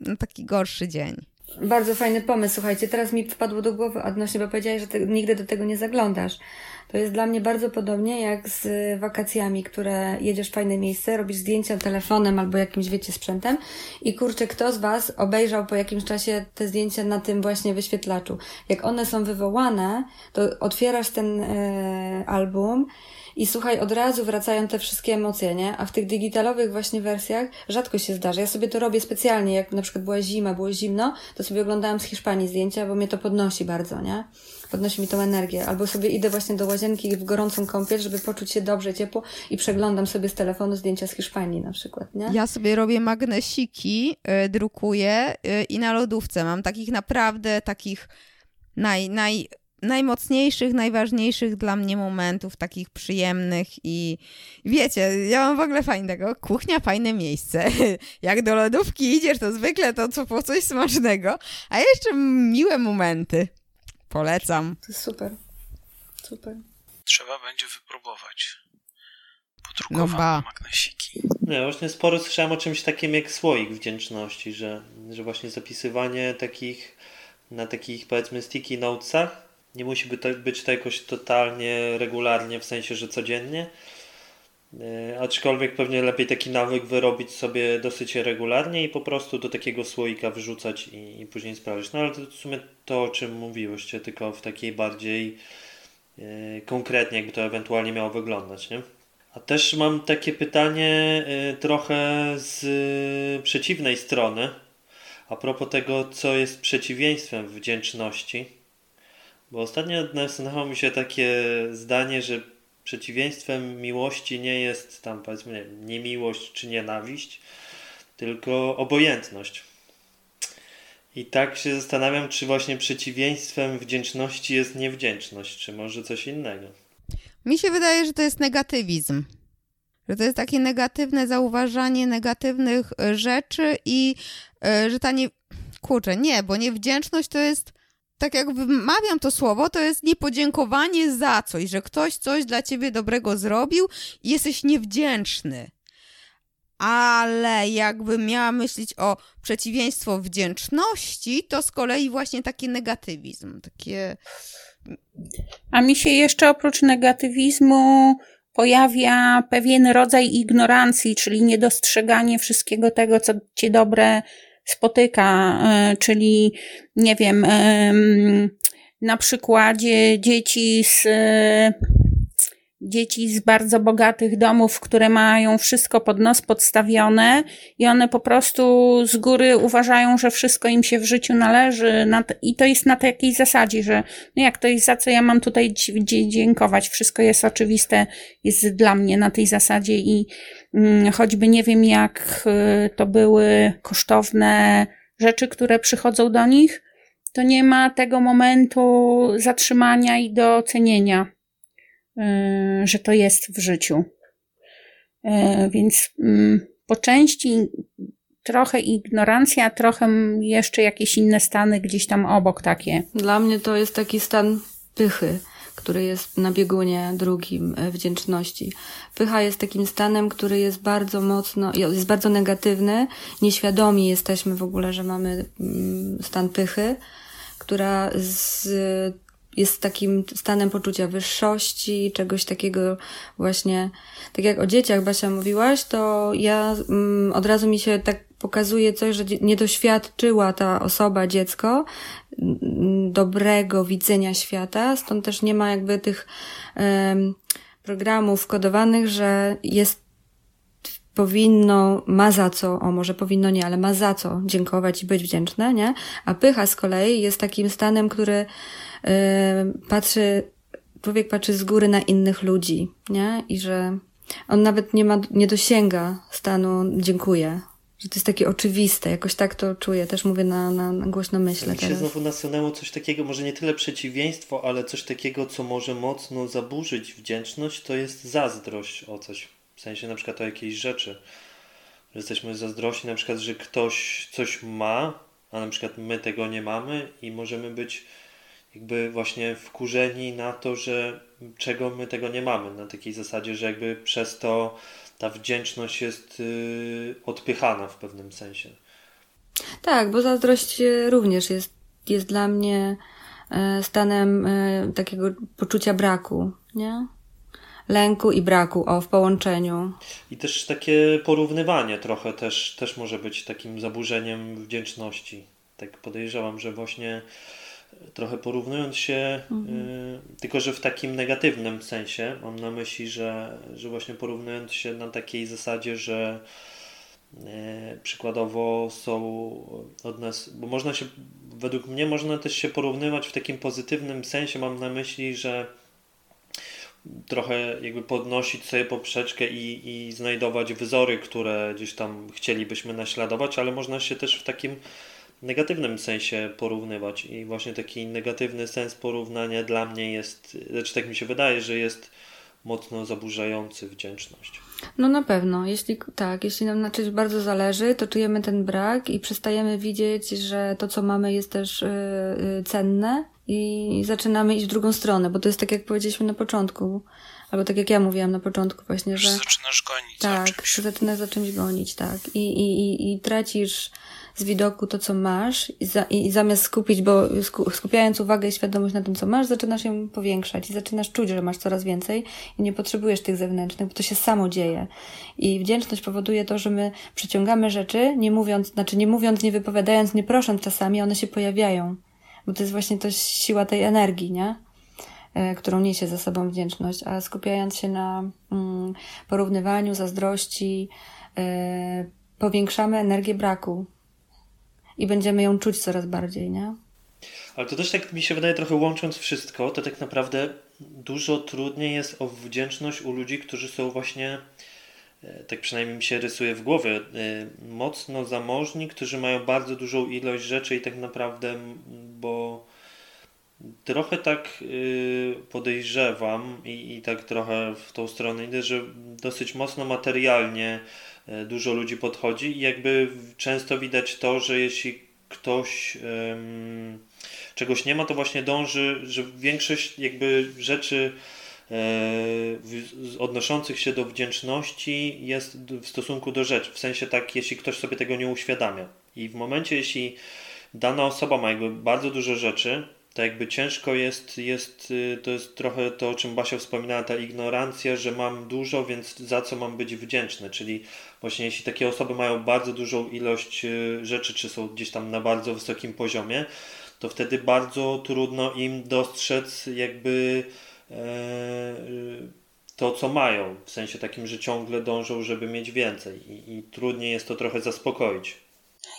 na taki gorszy dzień. Bardzo fajny pomysł, słuchajcie. Teraz mi wpadło do głowy odnośnie, bo powiedziałeś, że nigdy do tego nie zaglądasz. To jest dla mnie bardzo podobnie jak z wakacjami, które jedziesz w fajne miejsce, robisz zdjęcia telefonem albo jakimś, wiecie, sprzętem i kurczę, kto z Was obejrzał po jakimś czasie te zdjęcia na tym właśnie wyświetlaczu. Jak one są wywołane, to otwierasz ten e, album i słuchaj, od razu wracają te wszystkie emocje, nie? A w tych digitalowych właśnie wersjach rzadko się zdarza. Ja sobie to robię specjalnie, jak na przykład była zima, było zimno, to sobie oglądałam z Hiszpanii zdjęcia, bo mnie to podnosi bardzo, nie? Podnosi mi tą energię. Albo sobie idę właśnie do łazienki w gorącą kąpiel, żeby poczuć się dobrze, ciepło i przeglądam sobie z telefonu zdjęcia z Hiszpanii na przykład, nie? Ja sobie robię magnesiki, y, drukuję y, i na lodówce mam takich naprawdę takich naj, naj, najmocniejszych, najważniejszych dla mnie momentów, takich przyjemnych i wiecie, ja mam w ogóle fajnego, kuchnia fajne miejsce. Jak do lodówki idziesz, to zwykle to co po coś smacznego, a jeszcze miłe momenty. Polecam. To jest super. Super. Trzeba będzie wypróbować. No Podrukowane ba. magnesiki. Nie, właśnie sporo słyszałem o czymś takim jak słoik wdzięczności, że, że właśnie zapisywanie takich na takich powiedzmy sticky notesach nie musi być to jakoś totalnie regularnie, w sensie, że codziennie. E, aczkolwiek pewnie lepiej taki nawyk wyrobić sobie dosyć regularnie i po prostu do takiego słoika wrzucać i, i później sprawdzić. No ale to w sumie to, o czym mówiłyście, tylko w takiej bardziej e, konkretnie, jakby to ewentualnie miało wyglądać, nie? A też mam takie pytanie y, trochę z y, przeciwnej strony. A propos tego, co jest przeciwieństwem wdzięczności. Bo ostatnio nasunęło mi się takie zdanie, że przeciwieństwem miłości nie jest tam powiedzmy nie, niemiłość czy nienawiść, tylko obojętność. I tak się zastanawiam, czy właśnie przeciwieństwem wdzięczności jest niewdzięczność, czy może coś innego. Mi się wydaje, że to jest negatywizm. Że to jest takie negatywne zauważanie negatywnych rzeczy i e, że ta nie. Kurczę, nie, bo niewdzięczność to jest. Tak jak wymawiam to słowo, to jest niepodziękowanie za coś, że ktoś coś dla ciebie dobrego zrobił i jesteś niewdzięczny. Ale jakbym miała myśleć o przeciwieństwo wdzięczności, to z kolei właśnie taki negatywizm, takie A mi się jeszcze oprócz negatywizmu pojawia pewien rodzaj ignorancji, czyli niedostrzeganie wszystkiego tego, co cię dobre spotyka, e, czyli nie wiem, em, na przykładzie dzieci z e, dzieci z bardzo bogatych domów, które mają wszystko pod nos podstawione i one po prostu z góry uważają, że wszystko im się w życiu należy i to jest na takiej zasadzie, że no jak to jest za co ja mam tutaj dziękować, wszystko jest oczywiste, jest dla mnie na tej zasadzie i choćby nie wiem jak y, to były kosztowne rzeczy, które przychodzą do nich, to nie ma tego momentu zatrzymania i docenienia y, że to jest w życiu. Y, Więc mm, po części trochę ignorancja, trochę jeszcze jakieś inne stany gdzieś tam obok takie. Dla mnie to jest taki stan pychy, który jest na biegunie drugim e, wdzięczności. Pycha jest takim stanem, który jest bardzo mocno, jest bardzo negatywny. Nieświadomi jesteśmy w ogóle, że mamy mm, stan pychy, która z, jest takim stanem poczucia wyższości, czegoś takiego właśnie, tak jak o dzieciach Basia mówiłaś, to ja mm, od razu mi się tak pokazuje coś, że nie doświadczyła ta osoba, dziecko, dobrego widzenia świata, stąd też nie ma jakby tych em, programów kodowanych, że jest powinno, ma za co, o może powinno nie, ale ma za co dziękować i być wdzięczne, nie? A pycha z kolei jest takim stanem, który em, patrzy, człowiek patrzy z góry na innych ludzi, nie? I że on nawet nie ma, nie dosięga stanu dziękuję. Że to jest takie oczywiste, jakoś tak to czuję, też mówię na, na, na głośno myślę Mi się teraz. znowu nasunęło coś takiego, może nie tyle przeciwieństwo, ale coś takiego, co może mocno zaburzyć wdzięczność, to jest zazdrość o coś. W sensie na przykład o jakiejś rzeczy. Że jesteśmy zazdrośni na przykład, że ktoś coś ma, a na przykład my tego nie mamy i możemy być jakby właśnie wkurzeni na to, że czego my tego nie mamy. Na takiej zasadzie, że jakby przez to ta wdzięczność jest yy, odpychana w pewnym sensie. Tak, bo zazdrość e, również jest, jest dla mnie e, stanem takiego poczucia braku, nie? Lęku i braku, o, w połączeniu. I też takie porównywanie trochę też, też może być takim zaburzeniem wdzięczności. Tak podejrzewam, że właśnie trochę porównując się, Mhm. y, tylko że w takim negatywnym sensie, mam na myśli, że, że właśnie porównując się na takiej zasadzie, że y, przykładowo są od nas, bo można się, według mnie można też się porównywać w takim pozytywnym sensie, mam na myśli, że trochę jakby podnosić sobie poprzeczkę i, i znajdować wzory, które gdzieś tam chcielibyśmy naśladować, ale można się też w takim negatywnym sensie porównywać i właśnie taki negatywny sens porównania dla mnie jest, znaczy tak mi się wydaje, że jest mocno zaburzający wdzięczność. No na pewno. Jeśli tak, jeśli nam na czymś bardzo zależy, to czujemy ten brak i przestajemy widzieć, że to, co mamy, jest też yy, cenne i zaczynamy iść w drugą stronę, bo to jest tak, jak powiedzieliśmy na początku, albo tak jak ja mówiłam na początku właśnie, że... Zaczynasz gonić za Tak, że zaczynasz za czymś gonić, tak. I, i, i, i tracisz z widoku to, co masz i, za, i zamiast skupić, bo sku, skupiając uwagę i świadomość na tym, co masz, zaczynasz ją powiększać i zaczynasz czuć, że masz coraz więcej i nie potrzebujesz tych zewnętrznych, bo to się samo dzieje. I wdzięczność powoduje to, że my przyciągamy rzeczy, nie mówiąc, znaczy nie mówiąc, nie wypowiadając, nie prosząc czasami, one się pojawiają. Bo to jest właśnie to siła tej energii, nie? E, którą niesie ze sobą wdzięczność, a skupiając się na mm, porównywaniu, zazdrości, e, powiększamy energię braku i będziemy ją czuć coraz bardziej, nie? Ale to też tak mi się wydaje, trochę łącząc wszystko, to tak naprawdę dużo trudniej jest o wdzięczność u ludzi, którzy są właśnie, e, tak przynajmniej mi się rysuje w głowie, e, mocno zamożni, którzy mają bardzo dużą ilość rzeczy i tak naprawdę, bo trochę tak y, podejrzewam i, i tak trochę w tą stronę idę, że dosyć mocno materialnie e, dużo ludzi podchodzi i jakby często widać to, że jeśli ktoś em, czegoś nie ma, to właśnie dąży, że większość jakby rzeczy e, odnoszących się do wdzięczności jest w stosunku do rzeczy. W sensie tak, jeśli ktoś sobie tego nie uświadamia. I w momencie, jeśli dana osoba ma jakby bardzo dużo rzeczy, to jakby ciężko jest, jest, y, to jest trochę to, o czym Basia wspominała, ta ignorancja, że mam dużo, więc za co mam być wdzięczny. Czyli właśnie jeśli takie osoby mają bardzo dużą ilość y, rzeczy, czy są gdzieś tam na bardzo wysokim poziomie, to wtedy bardzo trudno im dostrzec jakby e, to, co mają. W sensie takim, że ciągle dążą, żeby mieć więcej i, i trudniej jest to trochę zaspokoić.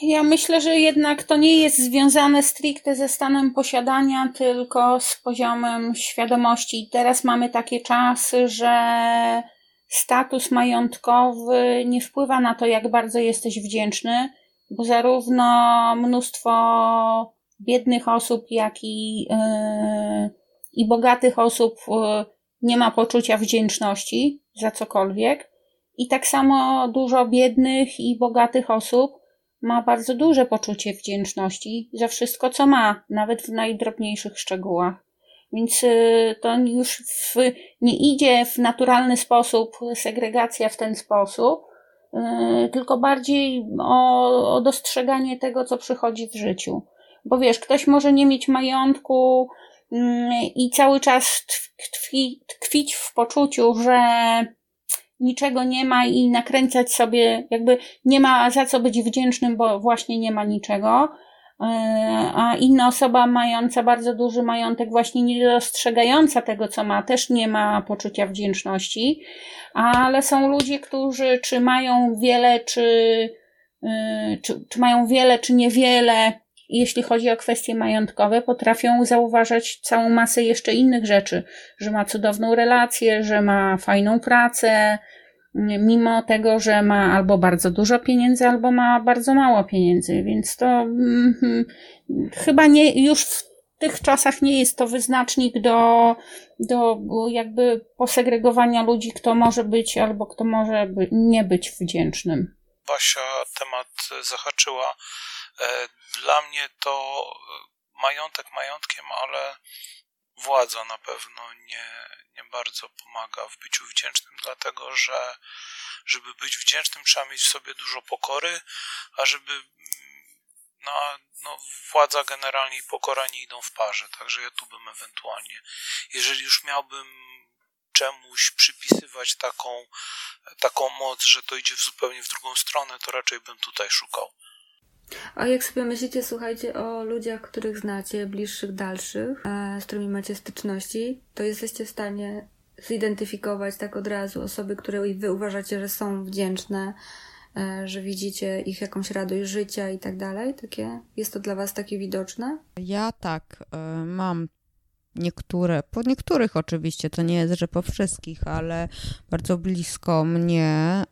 Ja myślę, że jednak to nie jest związane stricte ze stanem posiadania, tylko z poziomem świadomości. Teraz mamy takie czasy, że status majątkowy nie wpływa na to, jak bardzo jesteś wdzięczny, bo zarówno mnóstwo biednych osób, jak i, yy, i bogatych osób yy, nie ma poczucia wdzięczności za cokolwiek. I tak samo dużo biednych i bogatych osób ma bardzo duże poczucie wdzięczności za wszystko, co ma, nawet w najdrobniejszych szczegółach. Więc y, to już w, nie idzie w naturalny sposób segregacja w ten sposób, y, tylko bardziej o, o dostrzeganie tego, co przychodzi w życiu. Bo wiesz, ktoś może nie mieć majątku mm, i cały czas tkwi, tkwić w poczuciu, że niczego nie ma i nakręcać sobie, jakby nie ma za co być wdzięcznym, bo właśnie nie ma niczego. E, A inna osoba mająca bardzo duży majątek, właśnie nie dostrzegająca tego, co ma, też nie ma poczucia wdzięczności. Ale są ludzie, którzy czy mają wiele, czy, y, czy, czy mają wiele, czy niewiele, jeśli chodzi o kwestie majątkowe, potrafią zauważać całą masę jeszcze innych rzeczy, że ma cudowną relację, że ma fajną pracę, mimo tego, że ma albo bardzo dużo pieniędzy, albo ma bardzo mało pieniędzy, więc to mm, chyba nie, już w tych czasach nie jest to wyznacznik do, do jakby posegregowania ludzi, kto może być albo kto może by, nie być wdzięcznym. Basia temat zahaczyła. E, Dla mnie to majątek majątkiem, ale władza na pewno nie bardzo pomaga w byciu wdzięcznym, dlatego że żeby być wdzięcznym trzeba mieć w sobie dużo pokory, a żeby no, no władza generalnie i pokora nie idą w parze, także ja tu bym ewentualnie, jeżeli już miałbym czemuś przypisywać taką, taką moc, że to idzie w zupełnie w drugą stronę, to raczej bym tutaj szukał. A jak sobie myślicie, słuchajcie, o ludziach, których znacie, bliższych, dalszych, e, z którymi macie styczności, to jesteście w stanie zidentyfikować tak od razu osoby, które wy uważacie, że są wdzięczne, e, że widzicie ich jakąś radość życia i tak dalej? Takie, jest to dla was takie widoczne? Ja tak, e, mam niektóre, po niektórych oczywiście, to nie jest, że po wszystkich, ale bardzo blisko mnie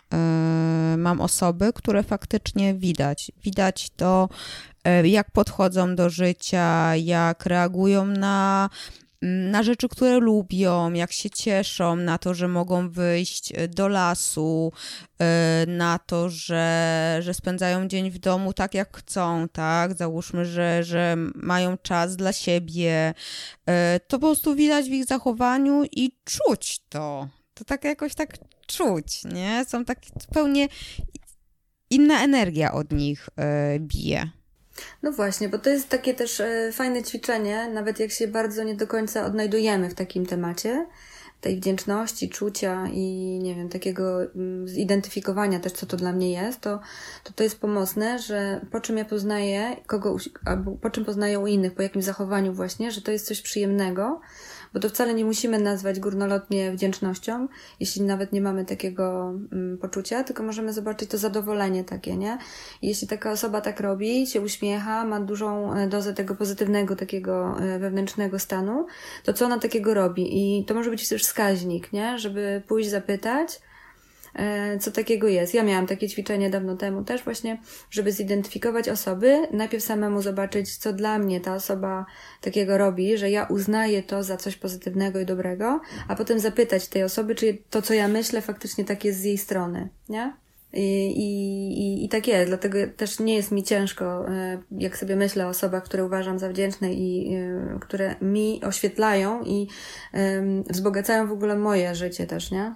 y, mam osoby, które faktycznie widać. Widać to, y, jak podchodzą do życia, jak reagują na na rzeczy, które lubią, jak się cieszą na to, że mogą wyjść e, do lasu, e, na to, że, że spędzają dzień w domu tak, jak chcą, tak? Załóżmy, że, że mają czas dla siebie. E, to po prostu widać w ich zachowaniu i czuć to. To tak jakoś tak czuć, nie? Są tak zupełnie inna energia od nich bije. No właśnie, bo to jest takie też e, fajne ćwiczenie, nawet jak się bardzo nie do końca odnajdujemy w takim temacie, tej wdzięczności, czucia i nie wiem, takiego mm, zidentyfikowania też, co to dla mnie jest, to to, to jest pomocne, że po czym ja poznaję kogo, albo po czym poznaję u innych, po jakim zachowaniu właśnie, że to jest coś przyjemnego, bo to wcale nie musimy nazwać górnolotnie wdzięcznością, jeśli nawet nie mamy takiego mm, poczucia, tylko możemy zobaczyć to zadowolenie takie, nie? I jeśli taka osoba tak robi, się uśmiecha, ma dużą e, dozę tego pozytywnego, takiego e, wewnętrznego stanu, to co ona takiego robi? I to może być też wskaźnik, nie? Żeby pójść zapytać, co takiego jest. Ja miałam takie ćwiczenie dawno temu też właśnie, żeby zidentyfikować osoby, najpierw samemu zobaczyć, co dla mnie ta osoba takiego robi, że ja uznaję to za coś pozytywnego i dobrego, a potem zapytać tej osoby, czy to, co ja myślę, faktycznie tak jest z jej strony, nie? I, i, I tak jest, dlatego też nie jest mi ciężko, e, jak sobie myślę o osobach, które uważam za wdzięczne i e, które mi oświetlają i wzbogacają w ogóle moje życie też, nie?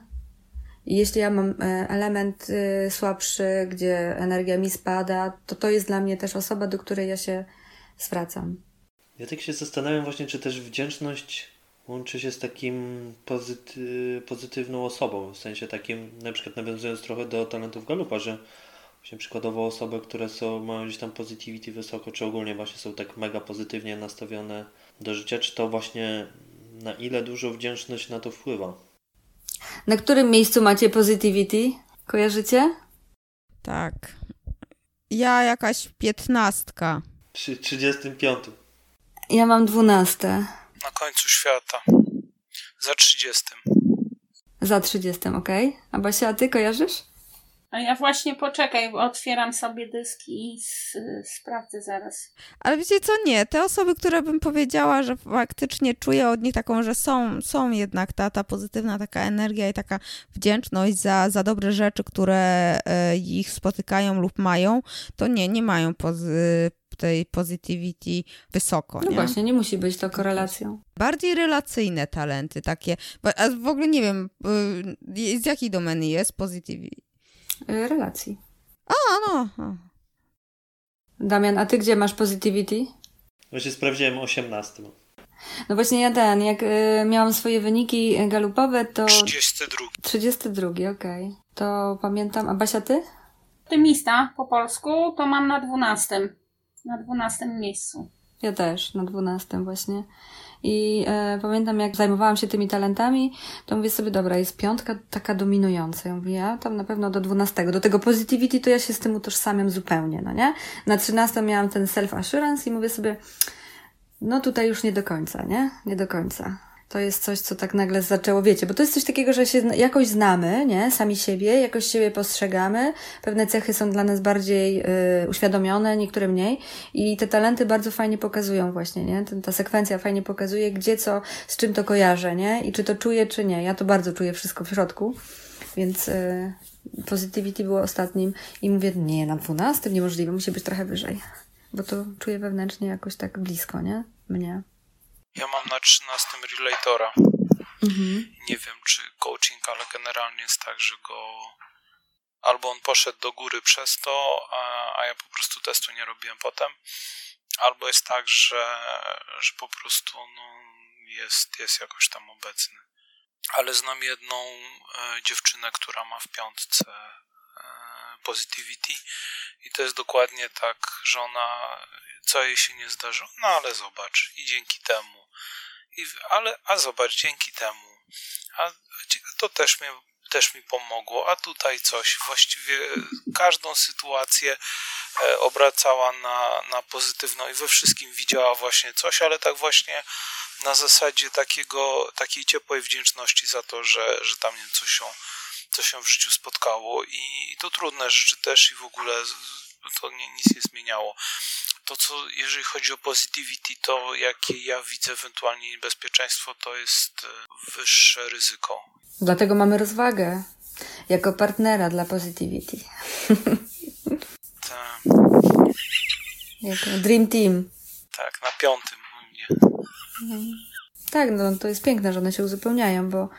Jeśli ja mam e, element y, słabszy, gdzie energia mi spada, to to jest dla mnie też osoba, do której ja się zwracam. Ja tak się zastanawiam właśnie, czy też wdzięczność łączy się z takim pozyty, pozytywną osobą, w sensie takim, na przykład nawiązując trochę do talentów Galupa, że właśnie przykładowo osoby, które są, mają gdzieś tam positivity wysoko, czy ogólnie właśnie są tak mega pozytywnie nastawione do życia, czy to właśnie na ile dużo wdzięczność na to wpływa? Na którym miejscu macie Positivity? Kojarzycie? Tak. Ja jakaś piętnastka. Przy 35. Ja mam dwunaste. Na końcu świata. Za 30. Za 30, okej. Okay. A Basia, a ty kojarzysz? A ja właśnie poczekaj, bo otwieram sobie dyski i sprawdzę zaraz. Ale wiecie co, nie. Te osoby, które bym powiedziała, że faktycznie czuję od nich taką, że są, są jednak ta, ta pozytywna taka energia i taka wdzięczność za, za dobre rzeczy, które e, ich spotykają lub mają, to nie, nie mają pozy tej positivity wysoko. No nie? właśnie, nie musi być to korelacją. Bardziej relacyjne talenty takie. A w ogóle nie wiem, y, z jakiej domeny jest positivity? Y, relacji. A, no. Damian, a ty gdzie masz positivity? Właśnie sprawdziłem 18. No właśnie ja ten, jak y, miałam swoje wyniki galupowe, to... 32. 32, okej. Okay. To pamiętam. A Basia, ty? Optymista po polsku to mam na 12. Na 12 miejscu. Ja też, na 12 właśnie. I e, pamiętam, jak zajmowałam się tymi talentami, to mówię sobie, dobra, jest piątka taka dominująca. Ja mówię, ja tam na pewno do dwunastego. Do tego positivity to ja się z tym utożsamiam zupełnie, no nie? Na trzynastą miałam ten self-assurance i mówię sobie, no tutaj już nie do końca, nie? Nie do końca to jest coś, co tak nagle zaczęło, wiecie, bo to jest coś takiego, że się jakoś znamy, nie? Sami siebie, jakoś siebie postrzegamy. Pewne cechy są dla nas bardziej y, uświadomione, niektóre mniej. I te talenty bardzo fajnie pokazują właśnie, nie? Ta sekwencja fajnie pokazuje, gdzie co, z czym to kojarzę, nie? I czy to czuję, czy nie. Ja to bardzo czuję wszystko w środku. Więc y, Positivity było ostatnim i mówię, nie, na dwunastym niemożliwe, musi być trochę wyżej. Bo to czuję wewnętrznie jakoś tak blisko, nie? Mnie. Ja mam na 13 relatora. Mhm. Nie wiem, czy coaching, ale generalnie jest tak, że go albo on poszedł do góry przez to, a, a ja po prostu testu nie robiłem potem, albo jest tak, że, że po prostu no, jest, jest jakoś tam obecny. Ale znam jedną e, dziewczynę, która ma w piątce e, positivity I to jest dokładnie tak, że ona, co jej się nie zdarzyło, no ale zobacz, i dzięki temu. I, ale, a zobacz, dzięki temu. A, a to też mnie też mi pomogło, a tutaj coś. Właściwie każdą sytuację e, obracała na, na pozytywną i we wszystkim widziała właśnie coś, ale tak właśnie na zasadzie takiego, takiej ciepłej wdzięczności za to, że, że tam nie coś się, coś się w życiu spotkało i to trudne rzeczy też i w ogóle to nie, nic nie zmieniało. To, co jeżeli chodzi o positivity, to jakie ja widzę ewentualnie niebezpieczeństwo, to jest e, wyższe ryzyko. Dlatego mamy rozwagę jako partnera dla positivity. Tak. dream team. Tak, na piątym u mnie. Tak, no to jest piękne, że one się uzupełniają, bo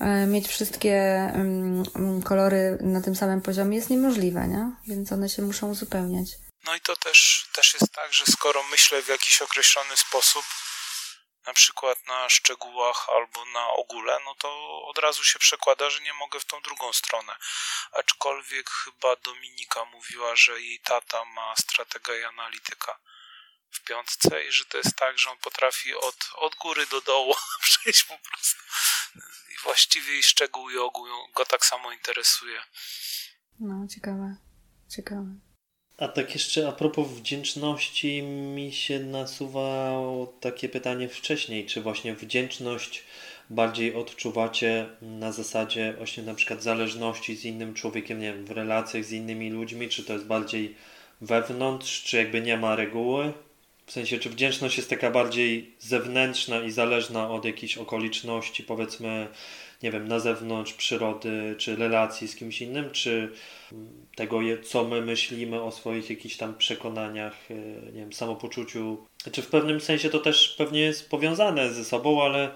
e, mieć wszystkie um, kolory na tym samym poziomie jest niemożliwe, nie? Więc one się muszą uzupełniać. No i to też, też jest tak, że skoro myślę w jakiś określony sposób, na przykład na szczegółach albo na ogóle, no to od razu się przekłada, że nie mogę w tą drugą stronę. Aczkolwiek chyba Dominika mówiła, że jej tata ma strategię i analityka w piątce i że to jest tak, że on potrafi od, od góry do dołu przejść po prostu. I właściwie i szczegół i ogół go tak samo interesuje. No, ciekawe. Ciekawe. A tak jeszcze a propos wdzięczności, mi się nasuwało takie pytanie wcześniej, czy właśnie wdzięczność bardziej odczuwacie na zasadzie właśnie na przykład zależności z innym człowiekiem, nie wiem, w relacjach z innymi ludźmi, czy to jest bardziej wewnątrz, czy jakby nie ma reguły? W sensie, czy wdzięczność jest taka bardziej zewnętrzna i zależna od jakichś okoliczności, powiedzmy, nie wiem, na zewnątrz przyrody, czy relacji z kimś innym, czy tego, co my myślimy o swoich jakichś tam przekonaniach, e, nie wiem, samopoczuciu. Czy w pewnym sensie to też pewnie jest powiązane ze sobą, ale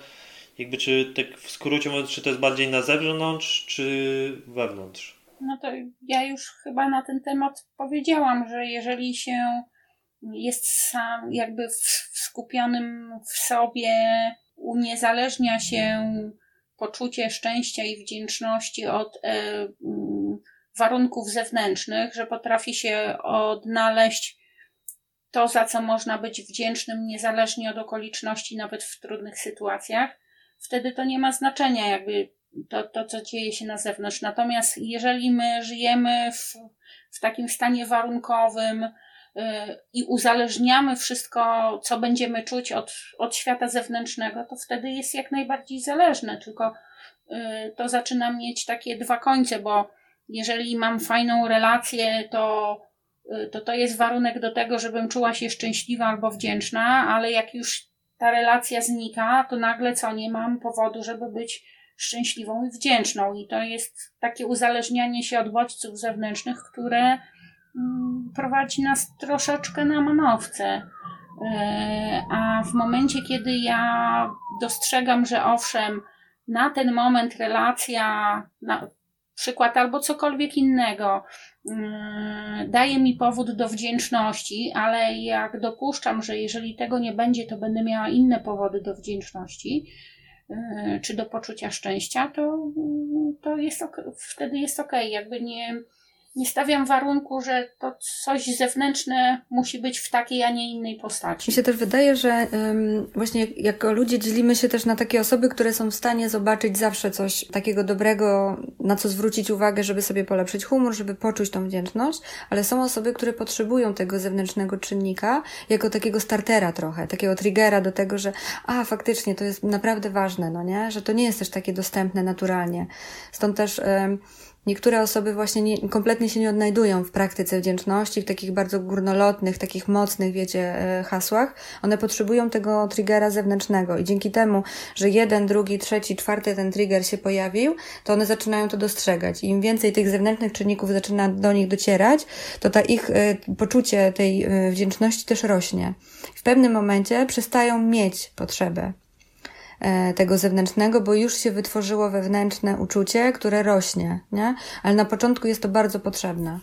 jakby czy tak w skrócie mówiąc, czy to jest bardziej na zewnątrz, czy wewnątrz? No to ja już chyba na ten temat powiedziałam, że jeżeli się jest sam jakby w skupionym w sobie, uniezależnia się poczucie szczęścia i wdzięczności od e, warunków zewnętrznych, że potrafi się odnaleźć to, za co można być wdzięcznym, niezależnie od okoliczności, nawet w trudnych sytuacjach, wtedy to nie ma znaczenia, jakby to, to co dzieje się na zewnątrz. Natomiast jeżeli my żyjemy w, w takim stanie warunkowym, i uzależniamy wszystko, co będziemy czuć od, od świata zewnętrznego, to wtedy jest jak najbardziej zależne. Tylko y, to zaczyna mieć takie dwa końce, bo jeżeli mam fajną relację, to, to to jest warunek do tego, żebym czuła się szczęśliwa albo wdzięczna, ale jak już ta relacja znika, to nagle co, nie mam powodu, żeby być szczęśliwą i wdzięczną. I to jest takie uzależnianie się od bodźców zewnętrznych, które Mm, prowadzi nas troszeczkę na manowce. E, a w momencie, kiedy ja dostrzegam, że owszem, na ten moment relacja, na przykład albo cokolwiek innego, mm, daje mi powód do wdzięczności, ale jak dopuszczam, że jeżeli tego nie będzie, to będę miała inne powody do wdzięczności e, czy do poczucia szczęścia, to, to jest, wtedy jest ok. Jakby nie nie stawiam warunku, że to coś zewnętrzne musi być w takiej, a nie innej postaci. Mi się też wydaje, że um, właśnie jako ludzie dzielimy się też na takie osoby, które są w stanie zobaczyć zawsze coś takiego dobrego, na co zwrócić uwagę, żeby sobie polepszyć humor, żeby poczuć tą wdzięczność, ale są osoby, które potrzebują tego zewnętrznego czynnika jako takiego startera trochę, takiego triggera do tego, że a, faktycznie to jest naprawdę ważne, no nie? Że to nie jest też takie dostępne naturalnie. Stąd też um, Niektóre osoby właśnie nie, kompletnie się nie odnajdują w praktyce wdzięczności, w takich bardzo górnolotnych, takich mocnych, wiecie, e, hasłach. One potrzebują tego triggera zewnętrznego i dzięki temu, że jeden, drugi, trzeci, czwarty ten trigger się pojawił, to one zaczynają to dostrzegać. Im więcej tych zewnętrznych czynników zaczyna do nich docierać, to ta ich e, poczucie tej e, wdzięczności też rośnie. W pewnym momencie przestają mieć potrzebę tego zewnętrznego, bo już się wytworzyło wewnętrzne uczucie, które rośnie, nie? Ale na początku jest to bardzo potrzebne.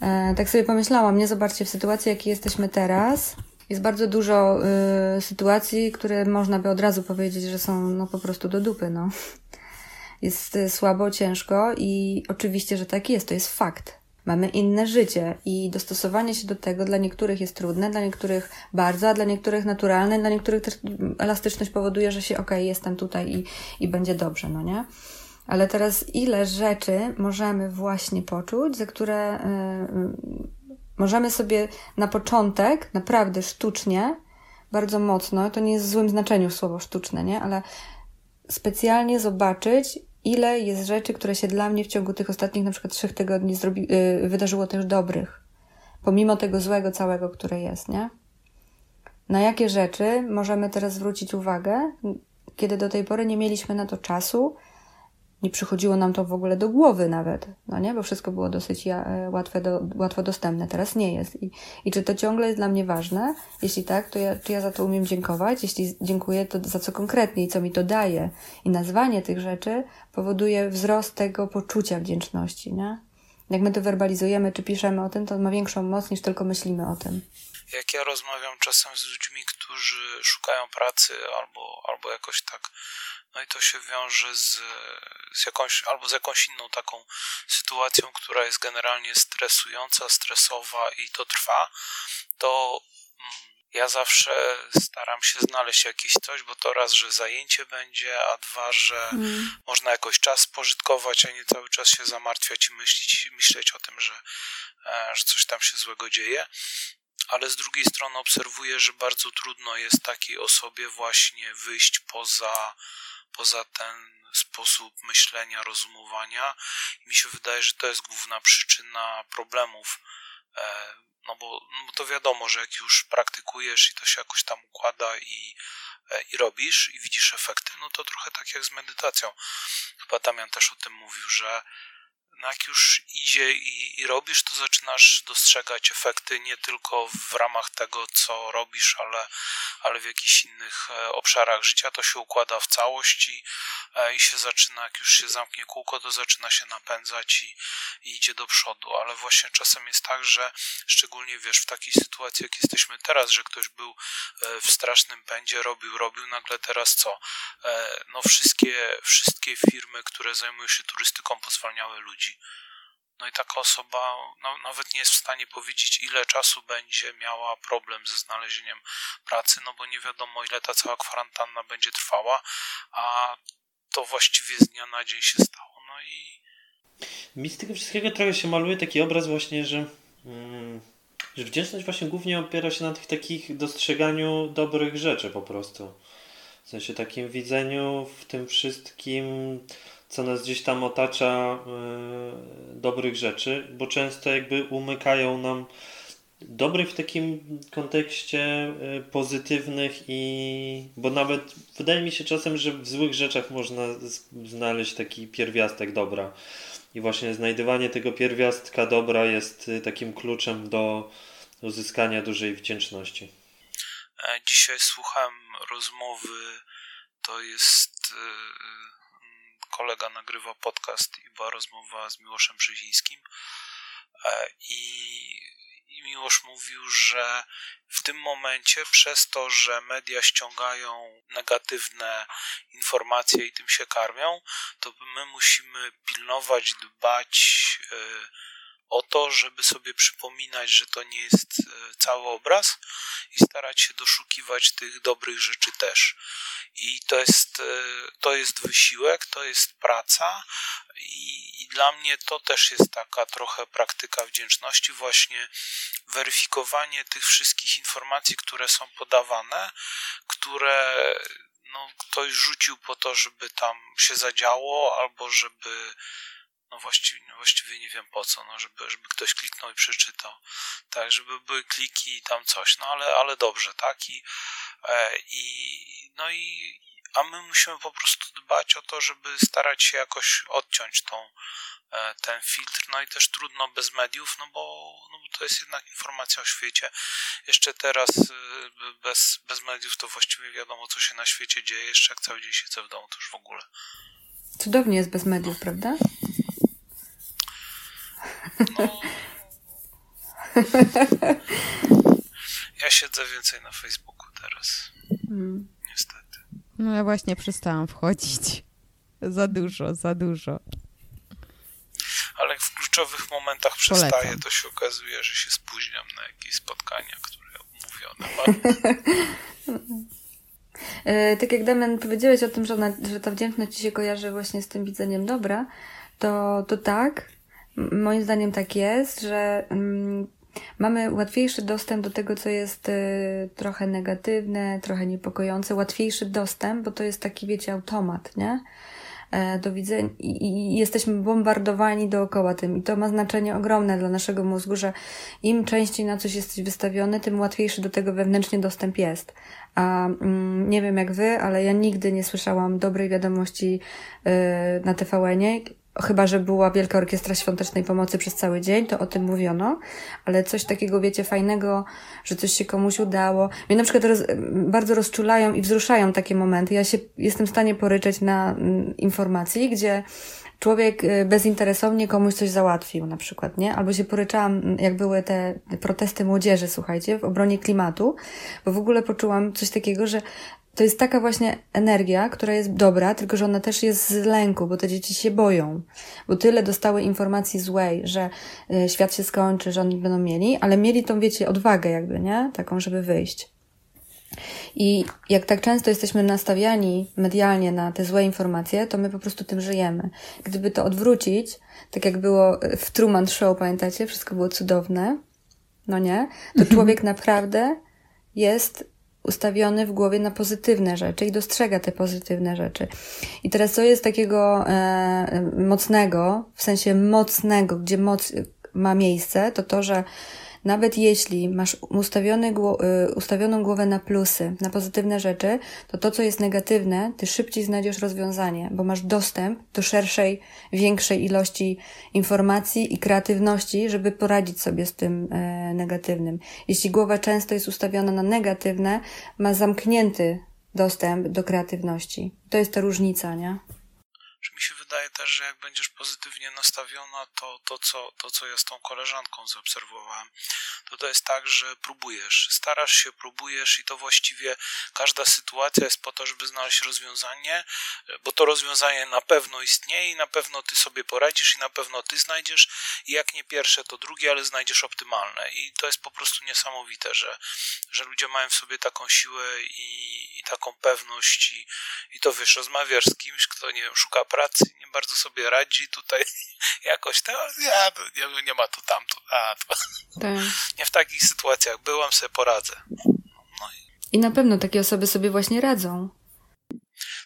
E, tak sobie pomyślałam, nie zobaczcie, w sytuacji, jakiej jesteśmy teraz, jest bardzo dużo y, sytuacji, które można by od razu powiedzieć, że są no po prostu do dupy, no. Jest słabo, ciężko i oczywiście, że tak jest, to jest fakt. Mamy inne życie i dostosowanie się do tego dla niektórych jest trudne, dla niektórych bardzo, a dla niektórych naturalne, dla niektórych też elastyczność powoduje, że się okej, okay, jestem tutaj i, i będzie dobrze, no nie? Ale teraz ile rzeczy możemy właśnie poczuć, za które yy, możemy sobie na początek naprawdę sztucznie, bardzo mocno, to nie jest w złym znaczeniu słowo sztuczne, nie? Ale specjalnie zobaczyć, ile jest rzeczy, które się dla mnie w ciągu tych ostatnich na przykład trzech tygodni zrobi, yy, wydarzyło też dobrych. Pomimo tego złego całego, które jest, nie? Na jakie rzeczy możemy teraz zwrócić uwagę, kiedy do tej pory nie mieliśmy na to czasu, nie przychodziło nam to w ogóle do głowy nawet, no nie? Bo wszystko było dosyć ja, łatwe do, łatwo dostępne, teraz nie jest. I, I czy to ciągle jest dla mnie ważne? Jeśli tak, to ja, czy ja za to umiem dziękować? Jeśli dziękuję, to za co konkretnie i co mi to daje? I nazwanie tych rzeczy powoduje wzrost tego poczucia wdzięczności, nie? Jak my to werbalizujemy, czy piszemy o tym, to ma większą moc niż tylko myślimy o tym. Jak ja rozmawiam czasem z ludźmi, którzy szukają pracy albo, albo jakoś tak no i to się wiąże z, z jakąś, albo z jakąś inną taką sytuacją, która jest generalnie stresująca, stresowa i to trwa, to mm, ja zawsze staram się znaleźć jakieś coś, bo to raz, że zajęcie będzie, a dwa, że mm. można jakoś czas spożytkować, a nie cały czas się zamartwiać i myśleć, myśleć o tym, że, e, że coś tam się złego dzieje. Ale z drugiej strony obserwuję, że bardzo trudno jest takiej osobie właśnie wyjść poza poza ten sposób myślenia, rozumowania. I mi się wydaje, że to jest główna przyczyna problemów. E, no bo, no bo to wiadomo, że jak już praktykujesz i to się jakoś tam układa i, e, i robisz i widzisz efekty, no to trochę tak jak z medytacją. Chyba Damian też o tym mówił, że no jak już idzie i, i, robisz, to zaczynasz dostrzegać efekty nie tylko w ramach tego, co robisz, ale, ale w jakichś innych e, obszarach życia. To się układa w całości e, i się zaczyna, jak już się zamknie kółko, to zaczyna się napędzać i, i idzie do przodu. Ale właśnie czasem jest tak, że szczególnie wiesz, w takiej sytuacji, jak jesteśmy teraz, że ktoś był e, w strasznym pędzie, robił, robił, nagle teraz co? No wszystkie, wszystkie firmy, które zajmują się turystyką, pozwalniały ludzi ludzi. No i taka osoba no, nawet nie jest w stanie powiedzieć, ile czasu będzie miała problem ze znalezieniem pracy, no bo nie wiadomo, ile ta cała kwarantanna będzie trwała, a to właściwie z dnia na dzień się stało. No i. Mi z tego wszystkiego trochę się maluje taki obraz, właśnie, że. Mm, że wdzięczność właśnie głównie opiera się na tych takich dostrzeganiu dobrych rzeczy po prostu. W sensie takim widzeniu w tym wszystkim co nas gdzieś tam otacza yy, dobrych rzeczy, bo często jakby umykają nam dobrych w takim kontekście yy, pozytywnych i bo nawet wydaje mi się czasem, że w złych rzeczach można znaleźć taki pierwiastek dobra. I właśnie znajdywanie tego pierwiastka dobra jest y, takim kluczem do uzyskania dużej wdzięczności. E, dzisiaj słuchałem rozmowy, to jest kolega nagrywa podcast i była rozmowa z Miłoszem Brzezińskim e, i, i Miłosz mówił, że w tym momencie przez to, że media ściągają negatywne informacje i tym się karmią, to my musimy pilnować, dbać e, o to, żeby sobie przypominać, że to nie jest e, cały obraz i starać się doszukiwać tych dobrych rzeczy też. I to jest, e, to jest wysiłek, to jest praca i, i dla mnie to też jest taka trochę praktyka wdzięczności, właśnie weryfikowanie tych wszystkich informacji, które są podawane, które no, ktoś rzucił po to, żeby tam się zadziało, albo żeby no właściwie, no właściwie nie wiem po co, no żeby, żeby ktoś kliknął i przeczytał, tak, żeby były kliki i tam coś, no ale, ale dobrze, tak, i, e, i no i a my musimy po prostu dbać o to, żeby starać się jakoś odciąć tą, e, ten filtr, no i też trudno bez mediów, no bo, no bo to jest jednak informacja o świecie. Jeszcze teraz e, bez, bez mediów to właściwie wiadomo, co się na świecie dzieje, jeszcze jak cały dzień siedzę w domu, to już w ogóle. Cudownie jest bez mediów, prawda? No. Ja siedzę więcej na Facebooku teraz. Hmm. Niestety. No ja właśnie przestałam wchodzić. Za dużo, za dużo. Ale w kluczowych momentach przestaję, Polecam. to się okazuje, że się spóźniam na jakieś spotkania, które umówione mam. E, tak jak Damian powiedziałeś o tym, że, ona, że ta wdzięczność ci się kojarzy właśnie z tym widzeniem dobra, to, to tak, moim zdaniem tak jest, że mm, mamy łatwiejszy dostęp do tego, co jest y, trochę negatywne, trochę niepokojące, łatwiejszy dostęp, bo to jest taki, wiecie, automat, nie? E, do widzenia i, jesteśmy bombardowani dookoła tym i to ma znaczenie ogromne dla naszego mózgu, że im częściej na coś jesteś wystawiony, tym łatwiejszy do tego wewnętrznie dostęp jest. A mm, nie wiem jak wy, ale ja nigdy nie słyszałam dobrej wiadomości yy, na TVN-ie, chyba, że była Wielka Orkiestra Świątecznej Pomocy przez cały dzień, to o tym mówiono, ale coś takiego, wiecie, fajnego, że coś się komuś udało. Mnie na przykład roz, bardzo rozczulają i wzruszają takie momenty. Ja się jestem w stanie poryczeć na mm, informacji, gdzie człowiek y, bezinteresownie komuś coś załatwił, na przykład, nie? Albo się poryczałam, mm, jak były te protesty młodzieży, słuchajcie, w obronie klimatu, bo w ogóle poczułam coś takiego, że to jest taka właśnie energia, która jest dobra, tylko że ona też jest z lęku, bo te dzieci się boją. Bo tyle dostały informacji złej, że y, świat się skończy, że oni będą mieli, ale mieli tą, wiecie, odwagę jakby, nie? Taką, żeby wyjść. I jak tak często jesteśmy nastawiani medialnie na te złe informacje, to my po prostu tym żyjemy. Gdyby to odwrócić, tak jak było w Truman Show, pamiętacie? Wszystko było cudowne. No nie? To mhm. człowiek naprawdę jest ustawiony w głowie na pozytywne rzeczy i dostrzega te pozytywne rzeczy. I teraz co jest takiego e, mocnego, w sensie mocnego, gdzie moc ma miejsce, to to, że nawet jeśli masz ustawiony, y, ustawioną głowę na plusy, na pozytywne rzeczy, to to, co jest negatywne, ty szybciej znajdziesz rozwiązanie, bo masz dostęp do szerszej, większej ilości informacji i kreatywności, żeby poradzić sobie z tym e, negatywnym. Jeśli głowa często jest ustawiona na negatywne, ma zamknięty dostęp do kreatywności. To jest ta różnica, nie? że mi się wydaje też, że jak będziesz pozytywnie nastawiona, to to, co, to, co ja z tą koleżanką zaobserwowałem, to to jest tak, że próbujesz, starasz się, próbujesz i to właściwie każda sytuacja jest po to, żeby znaleźć rozwiązanie, bo to rozwiązanie na pewno istnieje i na pewno ty sobie poradzisz i na pewno ty znajdziesz. I jak nie pierwsze, to drugie, ale znajdziesz optymalne. I to jest po prostu niesamowite, że, że ludzie mają w sobie taką siłę i, i taką pewność i, i to wiesz, rozmawiasz z kimś, kto nie wiem, szuka pracy, nie bardzo sobie radzi tutaj jakoś, to ja, nie, nie ma to tamto, a, to. Tak. nie w takich sytuacjach byłam, sobie poradzę. No i... I na pewno takie osoby sobie właśnie radzą.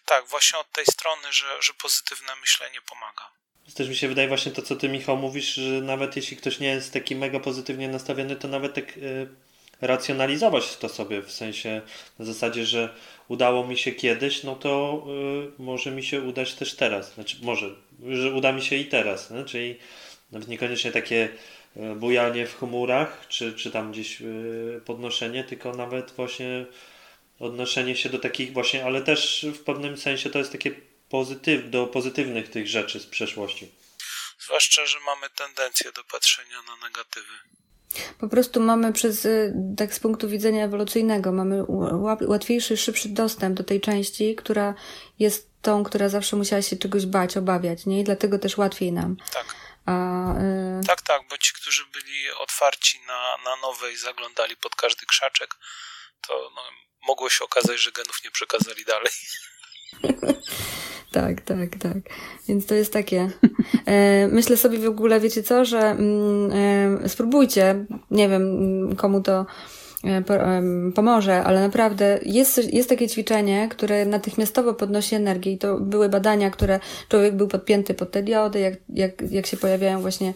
Tak, właśnie od tej strony, że, że pozytywne myślenie pomaga. Też mi się wydaje właśnie to, co ty Michał mówisz, że nawet jeśli ktoś nie jest taki mega pozytywnie nastawiony, to nawet tak y, racjonalizować to sobie, w sensie na zasadzie, że udało mi się kiedyś, no to y, może mi się udać też teraz. Znaczy, może, że uda mi się i teraz. Nie? Czyli nawet niekoniecznie takie y, bujanie w chmurach, czy, czy tam gdzieś y, podnoszenie, tylko nawet właśnie odnoszenie się do takich właśnie, ale też w pewnym sensie to jest takie pozytyw, do pozytywnych tych rzeczy z przeszłości. Zwłaszcza, że mamy tendencję do patrzenia na negatywy. Po prostu mamy przez, y, tak z punktu widzenia ewolucyjnego, mamy łatwiejszy, szybszy dostęp do tej części, która jest tą, która zawsze musiała się czegoś bać, obawiać, nie? I dlatego też łatwiej nam. Tak. A, y... Tak, tak, bo ci, którzy byli otwarci na, na nowe i zaglądali pod każdy krzaczek, to no, mogło się okazać, że genów nie przekazali dalej. Tak, tak, tak. Więc to jest takie. E, myślę sobie w ogóle, wiecie co, że mm, e, spróbujcie, nie wiem komu to e, pomoże, ale naprawdę jest, jest takie ćwiczenie, które natychmiastowo podnosi energię i to były badania, które człowiek był podpięty pod te diody, jak, jak, jak się pojawiają właśnie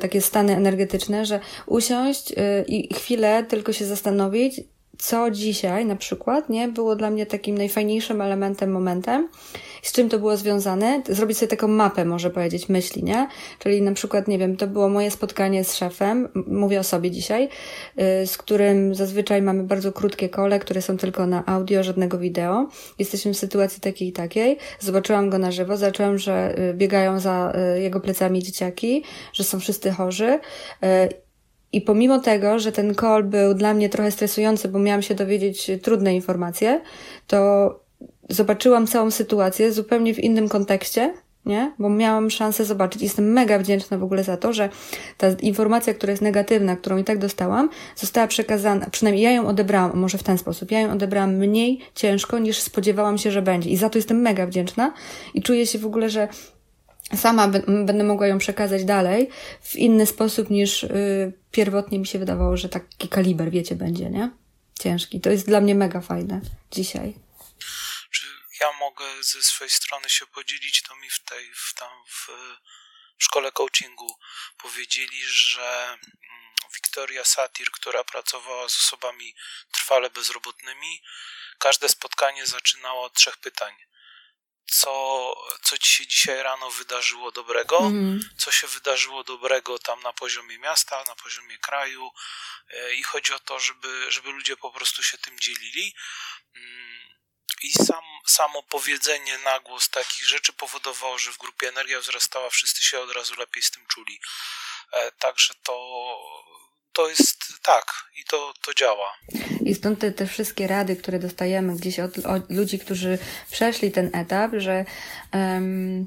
takie stany energetyczne, że usiąść i chwilę tylko się zastanowić, co dzisiaj na przykład, nie, było dla mnie takim najfajniejszym elementem, momentem, z czym to było związane, zrobić sobie taką mapę, może powiedzieć, myśli, nie? Czyli na przykład, nie wiem, to było moje spotkanie z szefem, mówię o sobie dzisiaj, y, z którym zazwyczaj mamy bardzo krótkie kole, które są tylko na audio, żadnego wideo. Jesteśmy w sytuacji takiej i takiej. Zobaczyłam go na żywo, zaczęłam, że y, biegają za y, jego plecami dzieciaki, że są wszyscy chorzy i pomimo tego, że ten call był dla mnie trochę stresujący, bo miałam się dowiedzieć trudne informacje, to zobaczyłam całą sytuację zupełnie w innym kontekście nie? Bo miałam szansę zobaczyć. Jestem mega wdzięczna w ogóle za to, że ta informacja, która jest negatywna, którą i tak dostałam, została przekazana, przynajmniej ja ją odebrałam, może w ten sposób, ja ją odebrałam mniej ciężko niż spodziewałam się, że będzie. I za to jestem mega wdzięczna i czuję się w ogóle, że sama będę mogła ją przekazać dalej w inny sposób niż yy, pierwotnie mi się wydawało, że taki kaliber, wiecie, będzie, nie? Ciężki. To jest dla mnie mega fajne dzisiaj ja mogę ze swojej strony się podzielić, to mi w tej, w tam w szkole coachingu powiedzieli, że mm, Wiktoria Satir, która pracowała z osobami trwale bezrobotnymi, każde spotkanie zaczynało od trzech pytań. Co, co ci się dzisiaj rano wydarzyło dobrego, mm. co się wydarzyło dobrego tam na poziomie miasta, na poziomie kraju e, i chodzi o to, żeby, żeby ludzie po prostu się tym dzielili. Mm, i sam, samo powiedzenie na głos takich rzeczy powodowało, że w grupie energia wzrastała, wszyscy się od razu lepiej z tym czuli. E, także to, to jest tak i to, to działa. I stąd te, te wszystkie rady, które dostajemy gdzieś od, od ludzi, którzy przeszli ten etap, że um,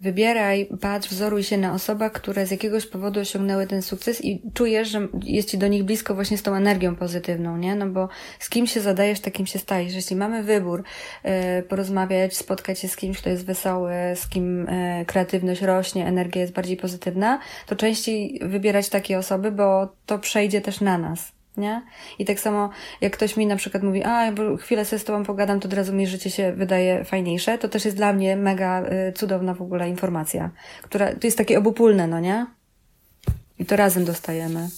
Wybieraj, patrz, wzoruj się na osobach, które z jakiegoś powodu osiągnęły ten sukces i czujesz, że jest ci do nich blisko właśnie z tą energią pozytywną, nie? No bo z kim się zadajesz, takim się stajesz. Jeśli mamy wybór, y, porozmawiać, spotkać się z kimś, kto jest wesoły, z kim y, kreatywność rośnie, energia jest bardziej pozytywna, to częściej wybierać takie osoby, bo to przejdzie też na nas nie? I tak samo, jak ktoś mi na przykład mówi, a, chwilę sobie z tobą pogadam, to od razu mi życie się wydaje fajniejsze, to też jest dla mnie mega y, cudowna w ogóle informacja, która, to jest takie obopólne, no nie? I to razem dostajemy.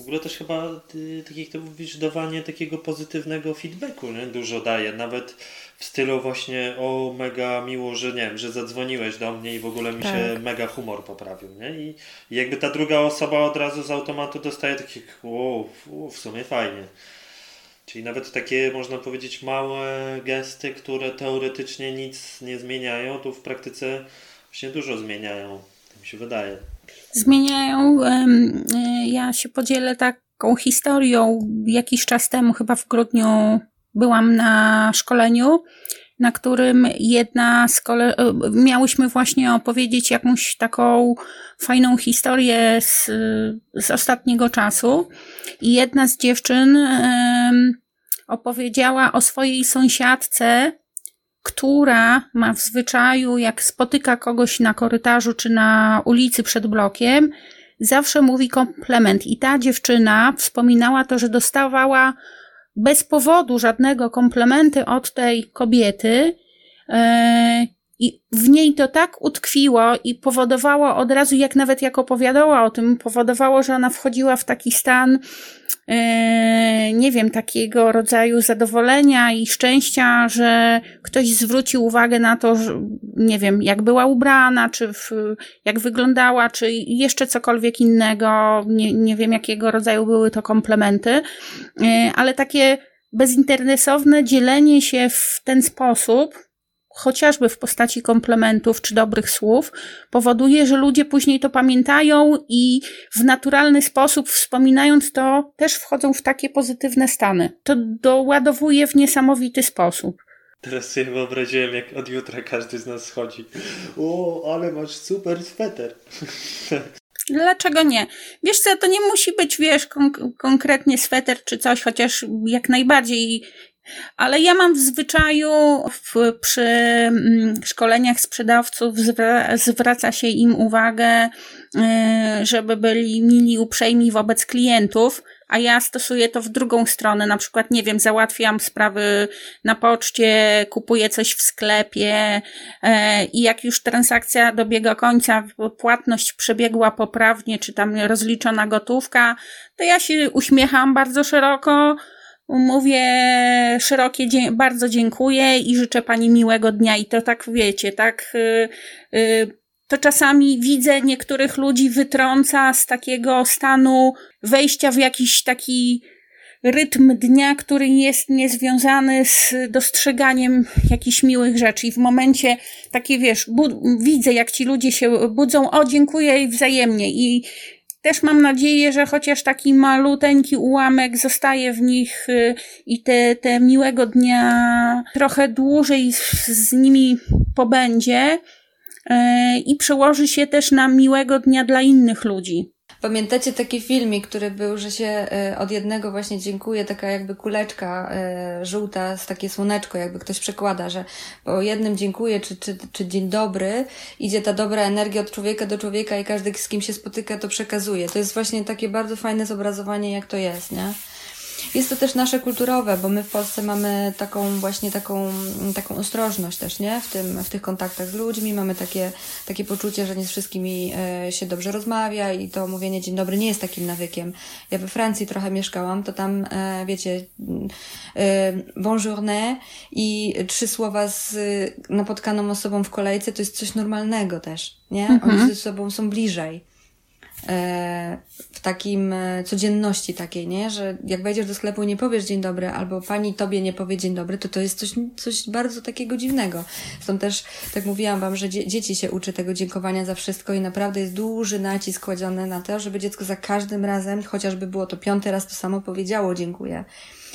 W ogóle też chyba, ty, tak jak mówisz, dawanie takiego pozytywnego feedbacku nie? dużo daje. Nawet w stylu właśnie o mega miło, że nie wiem, że zadzwoniłeś do mnie i w ogóle mi tak. się mega humor poprawił. Nie? I, I, jakby ta druga osoba od razu z automatu dostaje takie o, w sumie fajnie. Czyli nawet takie, można powiedzieć, małe gesty, które teoretycznie nic nie zmieniają, tu w praktyce właśnie dużo zmieniają. Tak mi się wydaje zmieniają. Ja się podzielę taką historią. Jakiś czas temu, chyba w grudniu, byłam na szkoleniu, na którym jedna z kole... E, miałyśmy właśnie opowiedzieć jakąś taką fajną historię z, z ostatniego czasu. I jedna z dziewczyn opowiedziała o swojej sąsiadce, która ma w zwyczaju, jak spotyka kogoś na korytarzu czy na ulicy przed blokiem, zawsze mówi komplement. I ta dziewczyna wspominała to, że dostawała bez powodu żadnego komplementy od tej kobiety. I w niej to tak utkwiło i powodowało od razu, jak nawet jak opowiadała o tym, powodowało, że ona wchodziła w taki stan E, nie wiem, takiego rodzaju zadowolenia i szczęścia, że ktoś zwrócił uwagę na to, że, nie wiem, jak była ubrana, czy w, jak wyglądała, czy jeszcze cokolwiek innego. Nie, nie wiem, jakiego rodzaju były to komplementy, e, ale takie bezinteresowne dzielenie się w ten sposób, chociażby w postaci komplementów czy dobrych słów, powoduje, że ludzie później to pamiętają i w naturalny sposób, wspominając to, też wchodzą w takie pozytywne stany. To doładowuje w niesamowity sposób. Teraz sobie wyobraziłem, jak od jutra każdy z nas schodzi. O, ale masz super sweter. Dlaczego nie? Wiesz co, to nie musi być, wiesz, kon- konkretnie sweter czy coś, chociaż jak najbardziej ale ja mam w zwyczaju w, przy mm, szkoleniach sprzedawców zwraca się im uwagę, y, żeby byli mili, uprzejmi wobec klientów, a ja stosuję to w drugą stronę. Na przykład, nie wiem, załatwiam sprawy na poczcie, kupuję coś w sklepie y, i jak już transakcja dobiega końca, płatność przebiegła poprawnie, czy tam rozliczona gotówka, to ja się uśmiecham bardzo szeroko Mówię szerokie, bardzo dziękuję i życzę Pani miłego dnia. I to tak wiecie, tak. Y, y, to czasami widzę niektórych ludzi wytrąca z takiego stanu wejścia w jakiś taki rytm dnia, który jest niezwiązany z dostrzeganiem jakichś miłych rzeczy. I w momencie takie, wiesz, widzę, jak ci ludzie się budzą, o, dziękuję i wzajemnie. I też mam nadzieję, że chociaż taki maluteńki ułamek zostaje w nich y, i te, te miłego dnia trochę dłużej z, z nimi pobędzie, i przełoży się też na miłego dnia dla innych ludzi. Pamiętacie taki filmik, który był, że się e, od jednego właśnie dziękuję, taka jakby kuleczka e, żółta z takie słoneczko, jakby ktoś przekłada, że po jednym dziękuję, czy, czy, czy dzień dobry, idzie ta dobra energia od człowieka do człowieka i każdy z kim się spotyka to przekazuje. To jest właśnie takie bardzo fajne zobrazowanie, jak to jest, nie? Jest to też nasze kulturowe, bo my w Polsce mamy taką właśnie taką, taką ostrożność też, nie? W, tym, w tych kontaktach z ludźmi mamy takie, takie poczucie, że nie z wszystkimi e, się dobrze rozmawia i to mówienie dzień dobry nie jest takim nawykiem. Ja we Francji trochę mieszkałam, to tam, e, wiecie, e, bonjourne i trzy słowa z napotkaną osobą w kolejce to jest coś normalnego też, nie? Mhm. Oni ze sobą są bliżej. E, w takim e, codzienności takiej, nie? Że jak wejdziesz do sklepu i nie powiesz dzień dobry, albo pani tobie nie powie dzień dobry, to to jest coś, coś bardzo takiego dziwnego. Stąd też, tak mówiłam wam, że dzie dzieci się uczy tego dziękowania za wszystko i naprawdę jest duży nacisk kładziony na to, żeby dziecko za każdym razem, chociażby było to piąty raz to samo powiedziało dziękuję.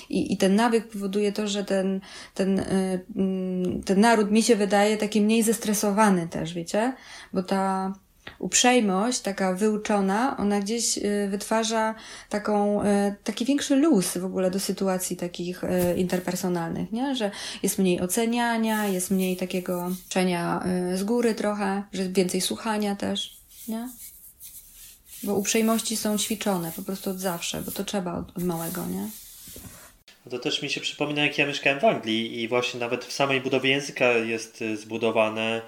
I, I ten nawyk powoduje to, że ten, ten, y, mm, ten naród mi się wydaje taki mniej zestresowany też, wiecie? Bo ta, uprzejmość, taka wyuczona, ona gdzieś y, wytwarza taką, y, taki większy luz w ogóle do sytuacji takich y, interpersonalnych, nie? Że jest mniej oceniania, jest mniej takiego czenia z góry trochę, że więcej słuchania też, nie? Bo uprzejmości są ćwiczone po prostu od zawsze, bo to trzeba od, od małego, nie? To też mi się przypomina, jak ja mieszkałem w Anglii i właśnie nawet w samej budowie języka jest zbudowane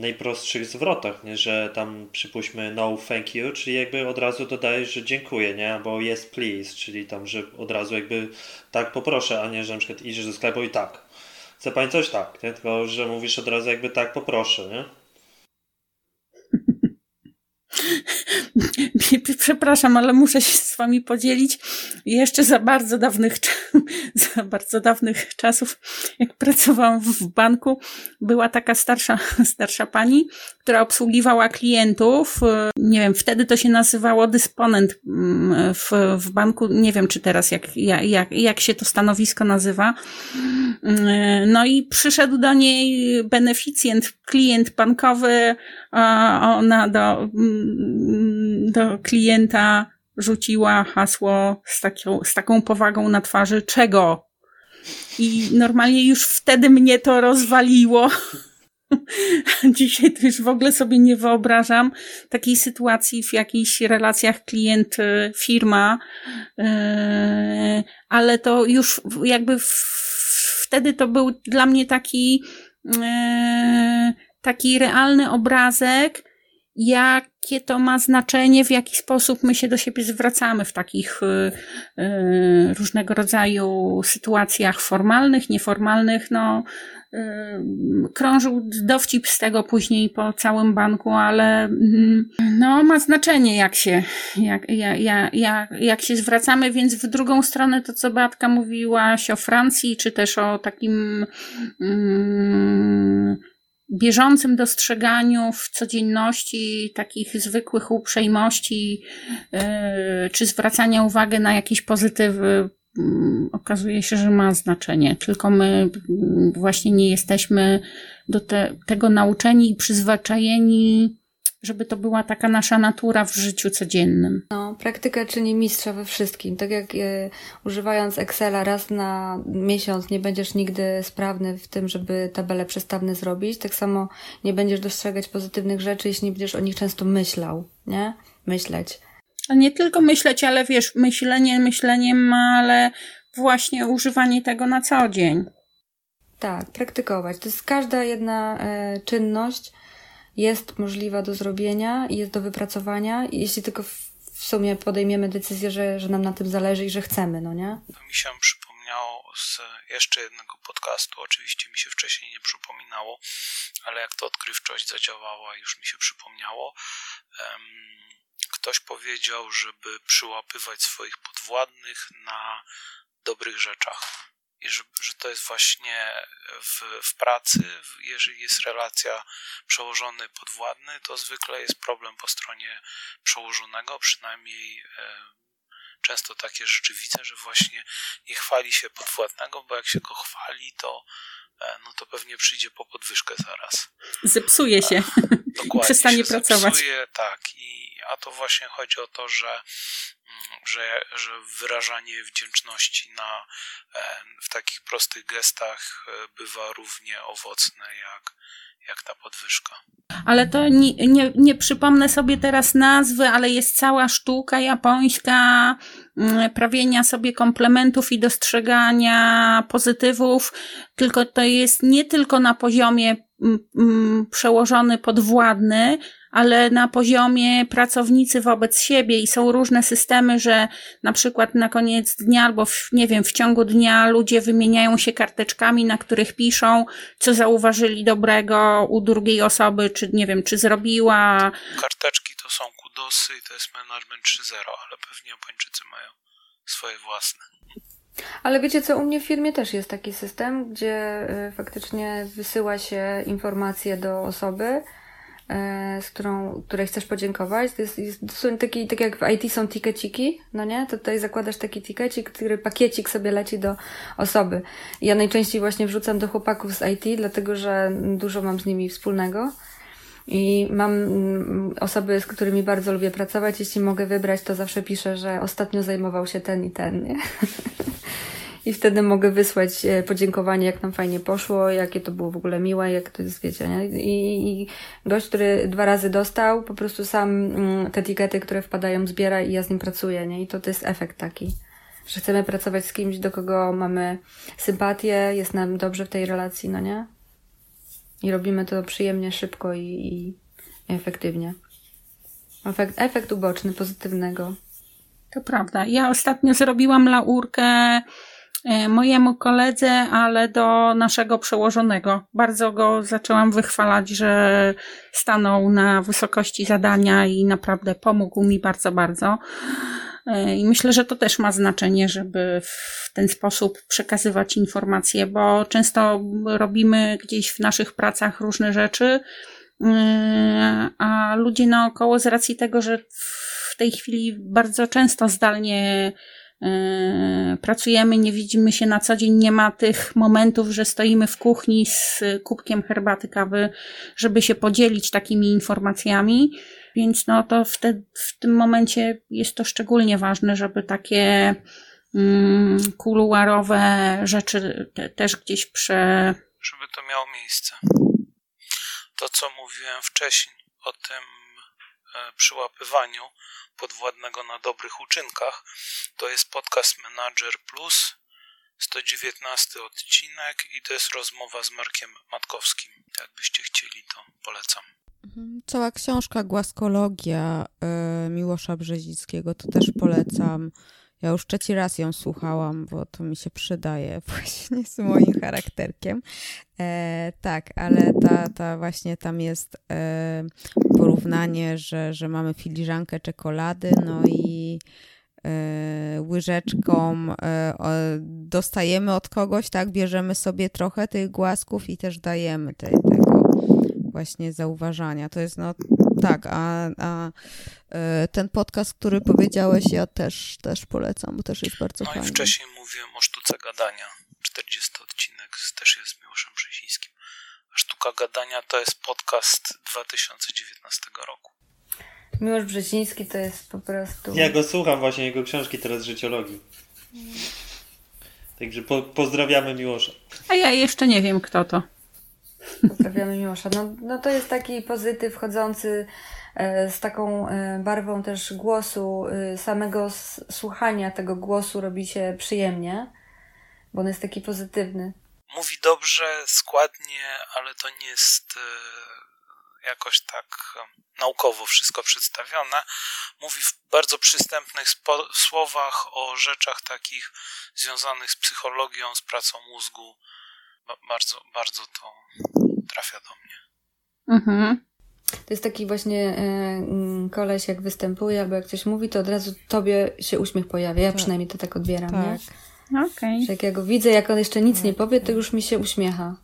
najprostszych zwrotach, nie? że tam przypuśćmy no thank you, czyli jakby od razu dodajesz, że dziękuję, nie? Albo yes please, czyli tam, że od razu jakby tak poproszę, a nie, że na przykład idziesz do sklepu i tak. Chce pani coś? Tak, nie? Tylko, że mówisz od razu jakby tak poproszę, nie? Przepraszam, ale muszę się z wami podzielić. Jeszcze za bardzo dawnych, za bardzo dawnych czasów, jak pracowałam w banku, była taka starsza, starsza pani, która obsługiwała klientów. Nie wiem, wtedy to się nazywało dysponent mm, w, w banku. Nie wiem, czy teraz jak, jak, jak się to stanowisko nazywa. Mm, no i przyszedł do niej beneficjent, klient bankowy, ona do, mm, do klienta rzuciła hasło z, taką, z taką powagą na twarzy, czego? I normalnie już wtedy mnie to rozwaliło. Dzisiaj to już w ogóle sobie nie wyobrażam takiej sytuacji w jakichś relacjach klient-firma, yy, ale to już jakby wtedy to był dla mnie taki yy, taki realny obrazek, jakie to ma znaczenie, w jaki sposób my się do siebie zwracamy w takich y, y, różnego rodzaju sytuacjach formalnych, nieformalnych. No, y, krążył dowcip z tego później po całym banku, ale mm, no, ma znaczenie, jak się, jak, jak, jak, jak się zwracamy, więc w drugą stronę to, co Beatka mówiłaś o Francji, czy też o takim mm, bieżącym dostrzeganiu w codzienności takich zwykłych uprzejmości, yy, czy zwracania uwagi na jakieś pozytywy, mm, okazuje się, że ma znaczenie. Tylko my właśnie nie jesteśmy do te, tego nauczeni i przyzwyczajeni żeby to była taka nasza natura w życiu codziennym. No, praktyka czyni mistrza we wszystkim. Tak jak e, używając Excela raz na miesiąc nie będziesz nigdy sprawny w tym, żeby tabelę przestawne zrobić, tak samo nie będziesz dostrzegać pozytywnych rzeczy, jeśli nie będziesz o nich często myślał, nie? Myśleć. A nie tylko myśleć, ale wiesz, myślenie myśleniem, ale właśnie używanie tego na co dzień. Tak, praktykować. To jest każda jedna e, czynność, jest możliwa do zrobienia i jest do wypracowania, jeśli tylko w sumie podejmiemy decyzję, że, że nam na tym zależy i że chcemy, no nie? To mi się przypomniało z jeszcze jednego podcastu, oczywiście mi się wcześniej nie przypominało, ale jak to odkrywczość zadziałała, już mi się przypomniało. Ktoś powiedział, żeby przyłapywać swoich podwładnych na dobrych rzeczach i że, że to jest właśnie w, w pracy, jeżeli jest relacja przełożony podwładny, to zwykle jest problem po stronie przełożonego, przynajmniej e, często takie rzeczy widzę, że właśnie nie chwali się podwładnego, bo jak się go chwali, to no to pewnie przyjdzie po podwyżkę zaraz. Zepsuje się. Dokładnie. Przestanie się pracować. Zepsuje, tak. I, a to właśnie chodzi o to, że że, że wyrażanie wdzięczności na, e, w takich prostych gestach e, bywa równie owocne jak, jak ta podwyżka. Ale to nie, nie, nie przypomnę sobie teraz nazwy, ale jest cała sztuka japońska mm, prawienia sobie komplementów i dostrzegania pozytywów, tylko to jest nie tylko na poziomie mm, mm, przełożony podwładny, ale na poziomie pracownicy wobec siebie i są różne systemy, że na przykład na koniec dnia albo w, nie wiem, w ciągu dnia ludzie wymieniają się karteczkami, na których piszą, co zauważyli dobrego u drugiej osoby, czy nie wiem, czy zrobiła. Karteczki to są kudosy i to jest management 3.0, ale pewnie Japończycy mają swoje własne. Ale wiecie co, u mnie w firmie też jest taki system, gdzie y, faktycznie wysyła się informacje do osoby, z którą, której chcesz podziękować. To jest, jest są taki, tak jak w IT są tikeciki, no nie? To tutaj zakładasz taki tikecik, który pakiecik sobie leci do osoby. Ja najczęściej właśnie wrzucam do chłopaków z IT, dlatego że dużo mam z nimi wspólnego. I mam mm, osoby, z którymi bardzo lubię pracować. Jeśli mogę wybrać, to zawsze piszę, że ostatnio zajmował się ten i ten, nie? i wtedy mogę wysłać e, podziękowanie, jak nam fajnie poszło, jakie to było w ogóle miłe, jak to jest, wiecie, nie? I, i gość, który dwa razy dostał, po prostu sam mm, te etykiety, które wpadają, zbiera i ja z nim pracuję, nie? I to, to jest efekt taki, że chcemy pracować z kimś, do kogo mamy sympatię, jest nam dobrze w tej relacji, no nie? I robimy to przyjemnie, szybko i, i efektywnie. Efekt, efekt uboczny, pozytywnego. To prawda. Ja ostatnio zrobiłam laurkę mojemu koledze, ale do naszego przełożonego. Bardzo go zaczęłam wychwalać, że stanął na wysokości zadania i naprawdę pomógł mi bardzo, bardzo. E, I myślę, że to też ma znaczenie, żeby w ten sposób przekazywać informacje, bo często robimy gdzieś w naszych pracach różne rzeczy, e, a ludzie naokoło z racji tego, że w tej chwili bardzo często zdalnie pracujemy, nie widzimy się na co dzień, nie ma tych momentów, że stoimy w kuchni z kubkiem herbaty, kawy, żeby się podzielić takimi informacjami. Więc no to w, te, w tym momencie jest to szczególnie ważne, żeby takie mm, kuluarowe rzeczy te, też gdzieś prze... Żeby to miało miejsce. To, co mówiłem wcześniej o tym e, przyłapywaniu, podwładnego na dobrych uczynkach. To jest podcast Manager Plus, 119 odcinek i to jest rozmowa z Markiem Matkowskim. Jakbyście chcieli, to polecam. Mhm. Cała książka Głaskologia y, Miłosza Brzezickiego to też polecam. Ja już trzeci raz ją słuchałam, bo to mi się przydaje właśnie z moim charakterkiem. E, tak, ale ta, ta właśnie tam jest e, porównanie, że, że mamy filiżankę czekolady, no i e, łyżeczką e, dostajemy od kogoś, tak, bierzemy sobie trochę tych głasków i też dajemy te, tego właśnie zauważania. To jest no tak, a, a e, ten podcast, który powiedziałeś, ja też, też polecam, bo też jest bardzo no fajny. No i wcześniej mówiłem o sztuce gadania. 40 odcinek też jest z Miłoszem Brzezińskim. A sztuka gadania to jest podcast 2019 roku. Miłosz Brzeziński to jest po prostu... Ja go słucham właśnie, jego książki teraz życiologii. Także po, pozdrawiamy Miłosza. A ja jeszcze nie wiem, kto to. Pozdrawiamy Miłosza. No, no to jest taki pozytyw wchodzący e, z taką e, barwą też głosu, e, samego słuchania tego głosu robi się przyjemnie, bo on jest taki pozytywny. Mówi dobrze, składnie, ale to nie jest jakoś tak naukowo wszystko przedstawione. Mówi w bardzo przystępnych słowach o rzeczach takich związanych z psychologią, z pracą mózgu bardzo, bardzo to trafia do mnie. Mhm. To jest taki właśnie e, mm, koleś, jak występuje, albo jak coś mówi, to od razu tobie się uśmiech pojawia. Ja tak. przynajmniej to tak odbieram, tak. nie? Okay. Że jak ja go widzę, jak on jeszcze nic nie powie, to już mi się uśmiecha.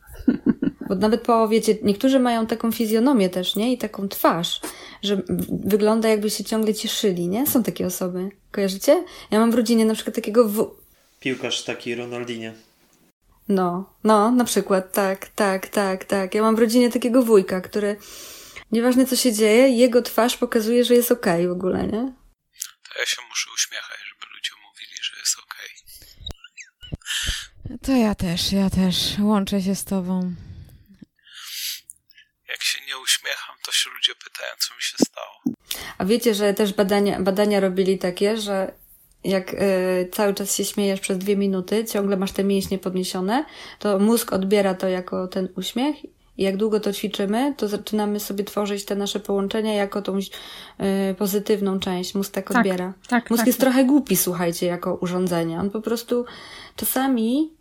Bo nawet po, wiecie, niektórzy mają taką fizjonomię też, nie? I taką twarz, że wygląda jakby się ciągle cieszyli, nie? Są takie osoby. Kojarzycie? Ja mam w rodzinie na przykład takiego w... Piłkarz taki Ronaldinie. No, no, na przykład, tak, tak, tak, tak. Ja mam w rodzinie takiego wujka, który nieważne co się dzieje, jego twarz pokazuje, że jest okej okay w ogóle, nie? To ja się muszę uśmiechać, żeby ludzie mówili, że jest okej. Okay. To ja też, ja też łączę się z tobą. Jak się nie uśmiecham, to się ludzie pytają, co mi się stało. A wiecie, że też badania, badania robili takie, że jak y, cały czas się śmiejesz przez dwie minuty, ciągle masz te mięśnie podniesione, to mózg odbiera to jako ten uśmiech i jak długo to ćwiczymy, to zaczynamy sobie tworzyć te nasze połączenia jako tą y, pozytywną część. Mózg tak, tak odbiera. Tak, Mózg tak, jest tak. trochę głupi, słuchajcie, jako urządzenie. On po prostu czasami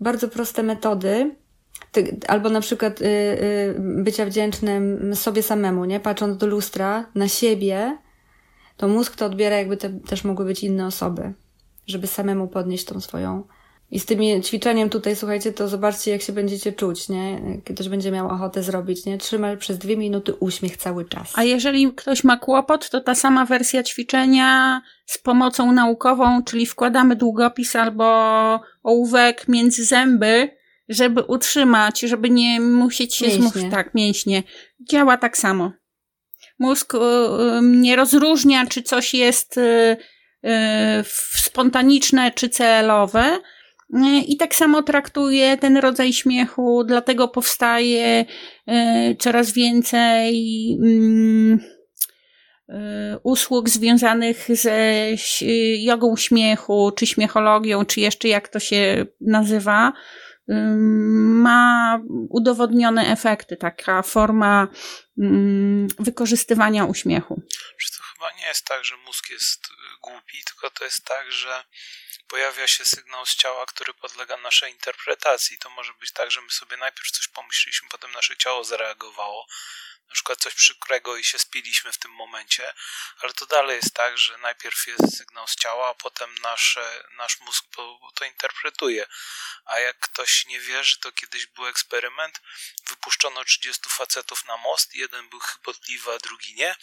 bardzo proste metody, ty, albo na przykład y, y, bycia wdzięcznym sobie samemu, nie? Patrząc do lustra, na siebie, to mózg to odbiera, jakby te, też mogły być inne osoby, żeby samemu podnieść tą swoją. I z tym ćwiczeniem tutaj, słuchajcie, to zobaczcie, jak się będziecie czuć, nie? Ktoś będzie miał ochotę zrobić, nie? Trzymaj przez dwie minuty uśmiech cały czas. A jeżeli ktoś ma kłopot, to ta sama wersja ćwiczenia z pomocą naukową, czyli wkładamy długopis albo ołówek między zęby, żeby utrzymać, żeby nie musieć się zmusić. Tak, mięśnie. Działa tak samo. Mózg y, y, nie rozróżnia, czy coś jest y, spontaniczne, czy celowe. I tak samo traktuje ten rodzaj śmiechu, dlatego powstaje coraz więcej mm, usług związanych ze jogą śmiechu, czy śmiechologią, czy jeszcze jak to się nazywa ma udowodnione efekty, taka forma wykorzystywania uśmiechu. to chyba nie jest tak, że mózg jest głupi, tylko to jest tak, że pojawia się sygnał z ciała, który podlega naszej interpretacji. To może być tak, że my sobie najpierw coś pomyśleliśmy, potem nasze ciało zareagowało na przykład coś przykrego i się spiliśmy w tym momencie, ale to dalej jest tak, że najpierw jest sygnał z ciała, a potem nasze, nasz mózg to, interpretuje. A jak ktoś nie wierzy, to kiedyś był eksperyment, wypuszczono 30 facetów na most, jeden był chybotliwy, a drugi nie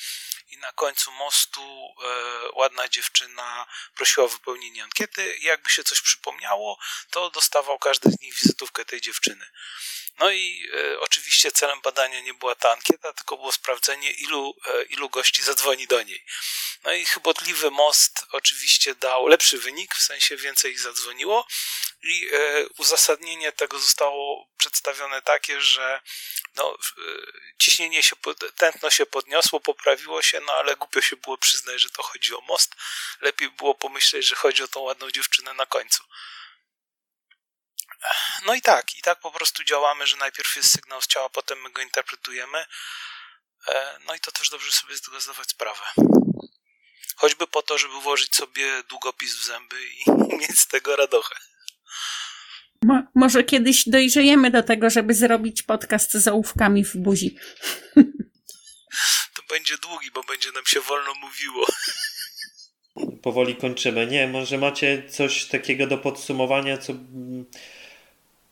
i na końcu mostu e, ładna dziewczyna prosiła o wypełnienie ankiety jakby się coś przypomniało, to dostawał każdy z nich wizytówkę tej dziewczyny. No i e, oczywiście celem badania nie była ta ankieta, tylko było sprawdzenie, ilu, e, ilu gości zadzwoni do niej. No i chybotliwy most oczywiście dał lepszy wynik, w sensie więcej ich zadzwoniło i e, uzasadnienie tego zostało przedstawione takie, że no, e, ciśnienie się, tętno się podniosło, poprawiło się, no ale głupio się było przyznać, że to chodzi o most. Lepiej było pomyśleć, że chodzi o tą ładną dziewczynę na końcu. No i tak, i tak po prostu działamy, że najpierw jest sygnał z ciała, potem my go interpretujemy. E, no i to też dobrze sobie z tego zdawać sprawę. Choćby po to, żeby włożyć sobie długopis w zęby i mieć z tego radochę. Mo może kiedyś dojrzejemy do tego, żeby zrobić podcast z ołówkami w buzi. To będzie długi, bo będzie nam się wolno mówiło. Powoli kończymy. Nie, może macie coś takiego do podsumowania, co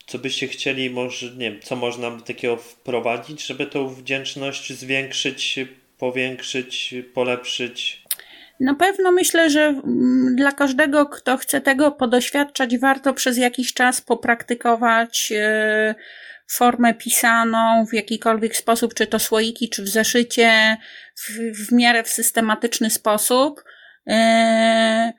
co byście chcieli, może, nie wiem, co można takiego wprowadzić, żeby tą wdzięczność zwiększyć, powiększyć, polepszyć? Na pewno myślę, że mm, dla każdego, kto chce tego podoświadczać, warto przez jakiś czas popraktykować e, formę pisaną w jakikolwiek sposób, czy to słoiki, czy w zeszycie, w, w miarę w systematyczny sposób. E,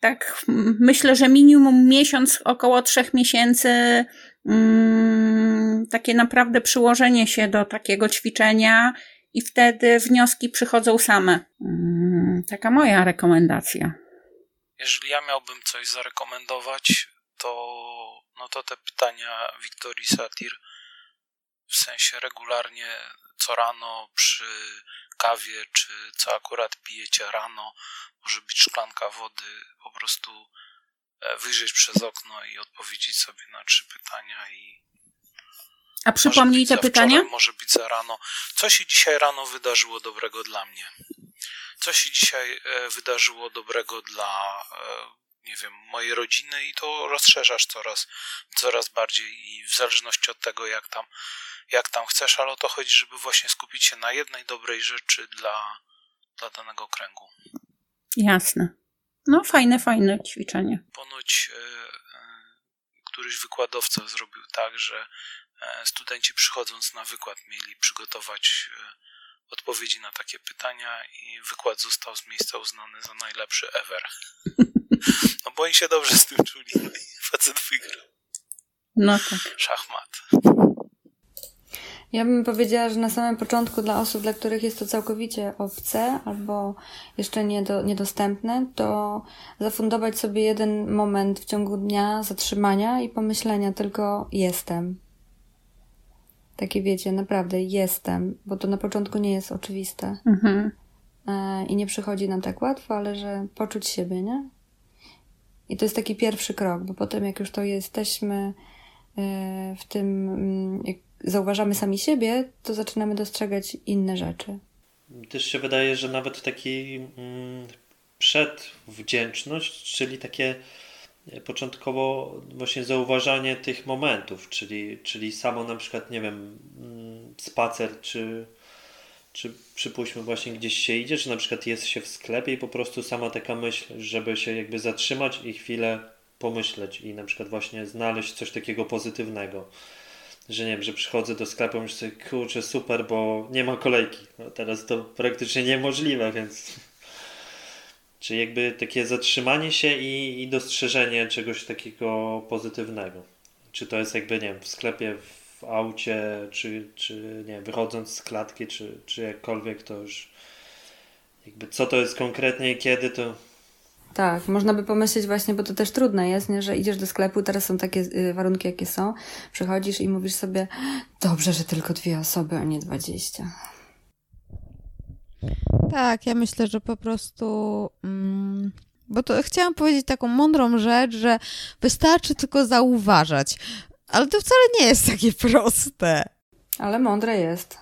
tak myślę, że minimum miesiąc, około trzech miesięcy, mm, takie naprawdę przyłożenie się do takiego ćwiczenia i wtedy wnioski przychodzą same. Mm, taka moja rekomendacja. Jeżeli ja miałbym coś zarekomendować, to, no to te pytania Wiktorii Satir, w sensie regularnie co rano przy kawie, czy co akurat pijecie rano, może być szklanka wody, po prostu e, wyjrzeć przez okno i odpowiedzieć sobie na trzy pytania i a przypomnij te pytania? Może być za rano. Co się dzisiaj rano wydarzyło dobrego dla mnie? Co się dzisiaj e, wydarzyło dobrego dla, e, nie wiem, mojej rodziny i to rozszerzasz coraz, coraz bardziej i w zależności od tego, jak tam, jak tam chcesz, ale o to chodzi, żeby właśnie skupić się na jednej dobrej rzeczy dla, dla danego kręgu. Jasne. No fajne, fajne ćwiczenie. Ponoć, e, któryś wykładowca zrobił tak, że e, studenci przychodząc na wykład mieli przygotować e, odpowiedzi na takie pytania i wykład został z miejsca uznany za najlepszy ever. No bo oni się dobrze z tym czuli. Facet wygrał. No tak. Szachmat. Ja bym powiedziała, że na samym początku dla osób, dla których jest to całkowicie obce albo jeszcze niedo, niedostępne, to zafundować sobie jeden moment w ciągu dnia zatrzymania i pomyślenia tylko jestem. Takie wiecie, naprawdę jestem, bo to na początku nie jest oczywiste. Mhm. E, I nie przychodzi nam tak łatwo, ale że poczuć siebie, nie? I to jest taki pierwszy krok, bo potem jak już to jesteśmy e, w tym, mm, jak zauważamy sami siebie, to zaczynamy dostrzegać inne rzeczy. Też się wydaje, że nawet taki mm, przedwdzięczność, czyli takie początkowo właśnie zauważanie tych momentów, czyli, czyli samo na przykład, nie wiem, mm, spacer, czy, czy przypuśćmy właśnie gdzieś się idzie, czy na przykład jest się w sklepie i po prostu sama taka myśl, żeby się jakby zatrzymać i chwilę pomyśleć i na przykład właśnie znaleźć coś takiego pozytywnego że nie wiem, że przychodzę do sklepu i myślę, kurczę, super, bo nie ma kolejki. No teraz to praktycznie niemożliwe, więc... Czy jakby takie zatrzymanie się i, i dostrzeżenie czegoś takiego pozytywnego. Czy to jest jakby, nie wiem, w sklepie, w aucie, czy, czy nie wiem, wychodząc z klatki, czy, czy jakkolwiek, to już jakby co to jest konkretnie i kiedy, to tak, można by pomyśleć właśnie, bo to też trudne jest, nie? że idziesz do sklepu, teraz są takie y, warunki, jakie są, przychodzisz i mówisz sobie, dobrze, że tylko dwie osoby, a nie dwadzieścia. Tak, ja myślę, że po prostu. Mm, bo to chciałam powiedzieć taką mądrą rzecz, że wystarczy tylko zauważać. Ale to wcale nie jest takie proste. Ale mądre jest.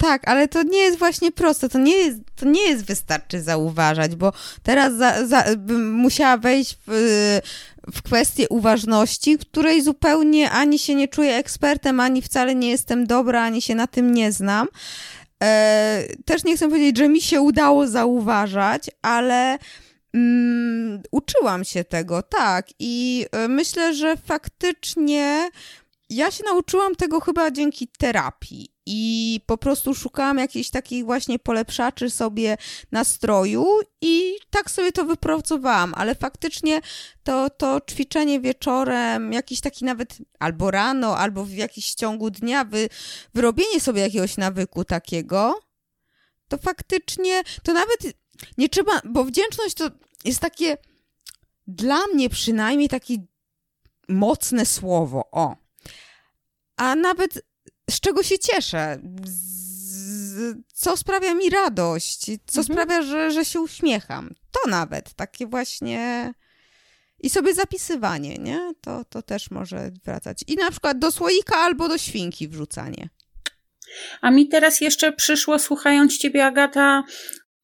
Tak, ale to nie jest właśnie proste, to nie jest, to nie jest wystarczy zauważać, bo teraz za, za, bym musiała wejść w, w kwestię uważności, której zupełnie ani się nie czuję ekspertem, ani wcale nie jestem dobra, ani się na tym nie znam. E, też nie chcę powiedzieć, że mi się udało zauważać, ale mm, uczyłam się tego, tak. I e, myślę, że faktycznie ja się nauczyłam tego chyba dzięki terapii i po prostu szukałam jakichś takich właśnie polepszaczy sobie nastroju i tak sobie to wypracowałam, ale faktycznie to, to ćwiczenie wieczorem, jakiś taki nawet albo rano, albo w jakimś ciągu dnia, wy, wyrobienie sobie jakiegoś nawyku takiego, to faktycznie, to nawet nie trzeba, bo wdzięczność to jest takie, dla mnie przynajmniej takie mocne słowo, o. A nawet z czego się cieszę, z, co sprawia mi radość, co mhm. sprawia, że, że się uśmiecham. To nawet takie właśnie. I sobie zapisywanie, nie? To, to też może wracać. I na przykład do słoika albo do świnki wrzucanie. A mi teraz jeszcze przyszło, słuchając ciebie, Agata,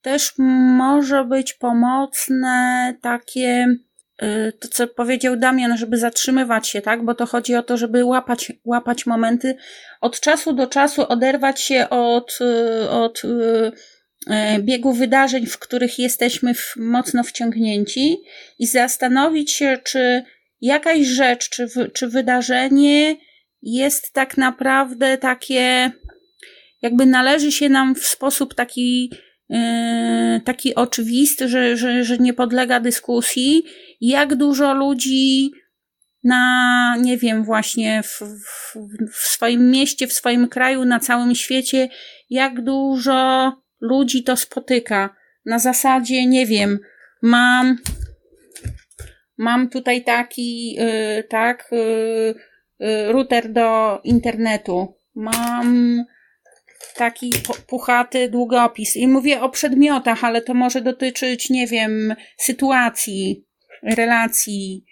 też może być pomocne takie to, co powiedział Damian, żeby zatrzymywać się, tak? Bo to chodzi o to, żeby łapać, łapać momenty, od czasu do czasu oderwać się od, y, od y, biegu wydarzeń, w których jesteśmy w, mocno wciągnięci i zastanowić się, czy jakaś rzecz, czy, czy wydarzenie jest tak naprawdę takie, jakby należy się nam w sposób taki, taki oczywisty, że, że, że nie podlega dyskusji jak dużo ludzi na, nie wiem, właśnie w, w, w, swoim mieście, w swoim kraju, na całym świecie, jak dużo ludzi to spotyka. Na zasadzie, nie wiem, mam, mam tutaj taki, yy, tak, yy, yy, router do internetu, mam taki puchaty długopis i mówię o przedmiotach, ale to może dotyczyć, nie wiem, sytuacji, relacji.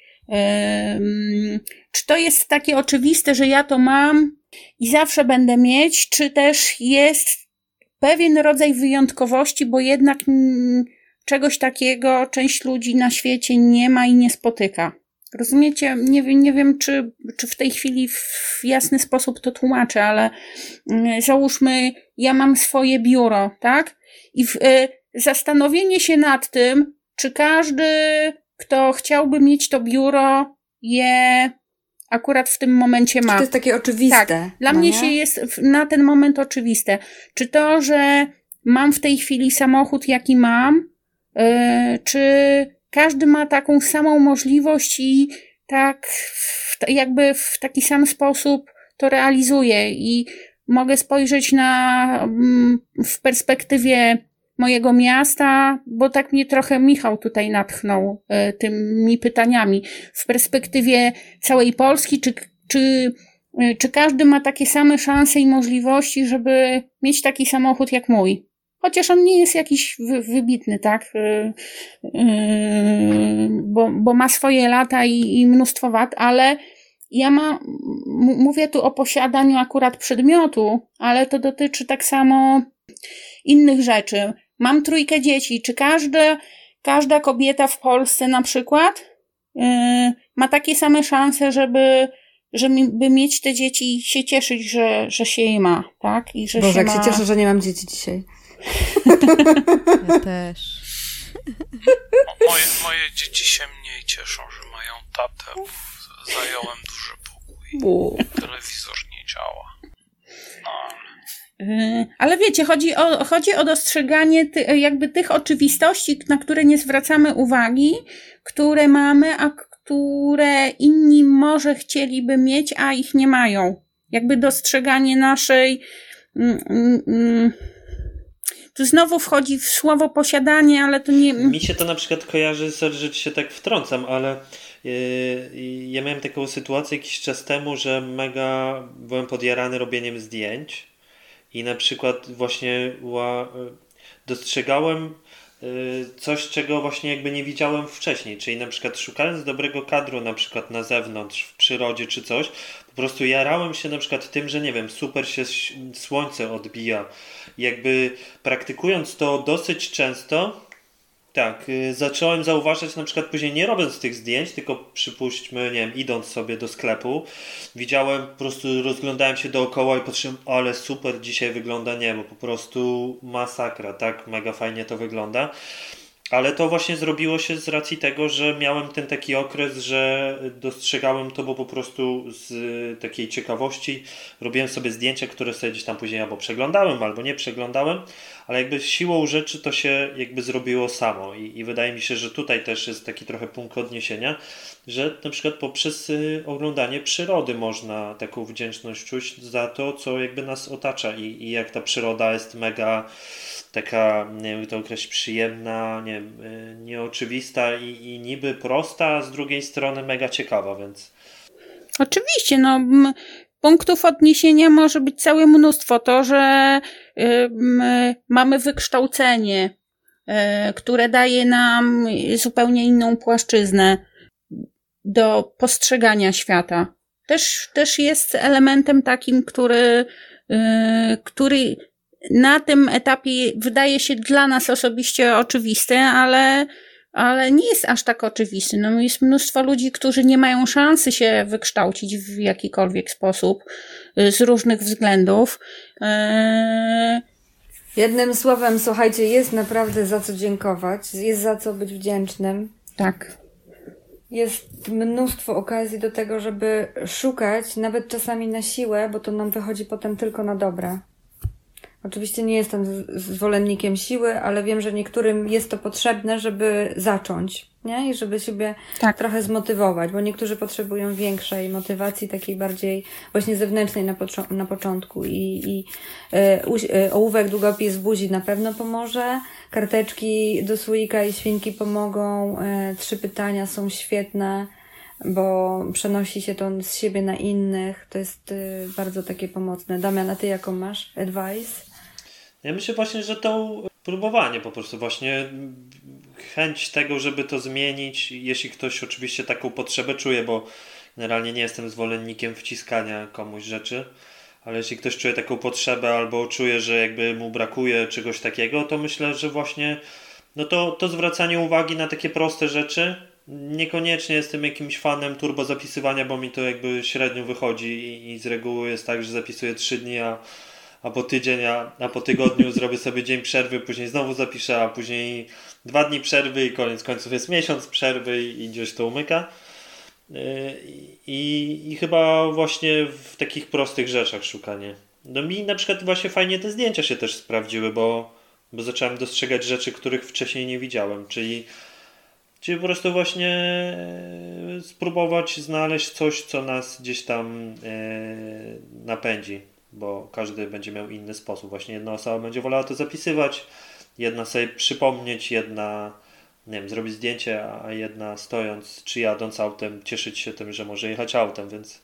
Czy to jest takie oczywiste, że ja to mam i zawsze będę mieć, czy też jest pewien rodzaj wyjątkowości, bo jednak czegoś takiego część ludzi na świecie nie ma i nie spotyka. Rozumiecie? Nie, nie wiem, czy, czy w tej chwili w jasny sposób to tłumaczę, ale załóżmy, ja mam swoje biuro, tak? I w, y, zastanowienie się nad tym, czy każdy kto chciałby mieć to biuro, je akurat w tym momencie ma. to jest takie oczywiste. Tak, dla no mnie nie? się jest na ten moment oczywiste. Czy to, że mam w tej chwili samochód, jaki mam, yy, czy każdy ma taką samą możliwość i tak w, jakby w taki sam sposób to realizuje i mogę spojrzeć na mm, w perspektywie mojego miasta, bo tak mnie trochę Michał tutaj natchnął y, tymi pytaniami. W perspektywie całej Polski, czy, czy, y, czy każdy ma takie same szanse i możliwości, żeby mieć taki samochód jak mój? Chociaż on nie jest jakiś wy, wybitny, tak? Y, y, bo, bo ma swoje lata i, i mnóstwo wad, ale ja mam, m- mówię tu o posiadaniu akurat przedmiotu, ale to dotyczy tak samo innych rzeczy. Mam trójkę dzieci. Czy każda, każda kobieta w Polsce na przykład yy, ma takie same szanse, żeby, żeby mieć te dzieci i się cieszyć, że, że się je ma, tak? I że Boże, się jak ma... się cieszę, że nie mam dzieci dzisiaj. Ja też. Moje, moje dzieci się mniej cieszą, że mają tatę, bo zająłem duży pokój. Telewizor nie działa. No, Yy, Ale wiecie, chodzi o, chodzi o dostrzeganie ty, jakby tych oczywistości, na które nie zwracamy uwagi, które mamy, a które inni może chcieliby mieć, a ich nie mają. Jakby dostrzeganie naszej. Mm, mm, mm. Tu znowu wchodzi w słowo posiadanie, ale to nie. Mi się to na przykład kojarzy, że ci się tak wtrącam, ale yy, ja miałem taką sytuację jakiś czas temu, że mega byłem podjarany robieniem zdjęć i na przykład właśnie ła, dostrzegałem yy, coś, czego właśnie jakby nie widziałem wcześniej, czyli na przykład szukając dobrego kadru na przykład na zewnątrz, w przyrodzie czy coś, po prostu jarałem się na przykład tym, że nie wiem, super się słońce odbija. Jakby praktykując to dosyć często, tak, y, zacząłem zauważać na przykład później nie robiąc tych zdjęć, tylko przypuśćmy, nie wiem, idąc sobie do sklepu, widziałem, po prostu rozglądałem się dookoła i patrzyłem, ale super dzisiaj wygląda niebo, po prostu masakra, tak, mega fajnie to wygląda. Ale to właśnie zrobiło się z racji tego, że miałem ten taki okres, że dostrzegałem to, bo po prostu z takiej ciekawości robiłem sobie zdjęcia, które sobie gdzieś tam później albo przeglądałem, albo nie przeglądałem, ale jakby siłą rzeczy to się jakby zrobiło samo i, i wydaje mi się, że tutaj też jest taki trochę punkt odniesienia, że na przykład poprzez y, oglądanie przyrody można taką wdzięczność czuć za to, co jakby nas otacza i, i jak ta przyroda jest mega taka, nie wiem to określić, przyjemna, nie wiem, y, nieoczywista i, i niby prosta, a z drugiej strony mega ciekawa, więc Oczywiście, no. Punktów odniesienia może być całe mnóstwo. To, że y, mamy wykształcenie, y, które daje nam zupełnie inną płaszczyznę do postrzegania świata. Też, też jest elementem takim, który, y, który na tym etapie wydaje się dla nas osobiście oczywisty, ale, ale nie jest aż tak oczywisty. No, jest mnóstwo ludzi, którzy nie mają szansy się wykształcić w jakikolwiek sposób y, z różnych względów. Eee, Jednym słowem, słuchajcie, jest naprawdę za co dziękować, jest za co być wdzięcznym. tak. Jest mnóstwo okazji do tego, żeby szukać, nawet czasami na siłę, bo to nam wychodzi potem tylko na dobre. Oczywiście nie jestem zwolennikiem siły, ale wiem, że niektórym jest to potrzebne, żeby zacząć, nie? I żeby siebie Tak. trochę zmotywować, bo niektórzy potrzebują większej motywacji, takiej bardziej właśnie zewnętrznej na, poczo- na początku. I, i e, e, ołówek, długopis w buzi na pewno pomoże, karteczki do słoika i świnki pomogą, e, trzy pytania są świetne, bo przenosi się to z siebie na innych. To jest bardzo takie pomocne. Damian, a ty jaką masz advice? Ja myślę właśnie, że to próbowanie po prostu, właśnie chęć tego, żeby to zmienić, jeśli ktoś oczywiście taką potrzebę czuje, bo generalnie nie jestem zwolennikiem wciskania komuś rzeczy, ale jeśli ktoś czuje taką potrzebę albo czuje, że jakby mu brakuje czegoś takiego, to myślę, że właśnie no to, to zwracanie uwagi na takie proste rzeczy. Niekoniecznie jestem jakimś fanem turbo zapisywania, bo mi to jakby średnio wychodzi i, i z reguły jest tak, że zapisuję 3 dni, a a po tydzień, a, a po tygodniu zrobię sobie dzień przerwy, później znowu zapiszę, a później dwa dni przerwy i koniec końców jest miesiąc przerwy i, gdzieś to umyka. Yy, I, I chyba właśnie w takich prostych rzeczach szukanie. No mi na przykład właśnie fajnie te zdjęcia się też sprawdziły, bo, bo zacząłem dostrzegać rzeczy, których wcześniej nie widziałem, czyli, czyli po prostu właśnie e, spróbować znaleźć coś, co nas gdzieś tam e, napędzi, bo każdy będzie miał inny sposób. Właśnie jedna osoba będzie wolała to zapisywać, jedna sobie przypomnieć, jedna nie wiem, zrobić zdjęcie, a jedna stojąc czy jadąc autem cieszyć się tym, że może jechać autem, więc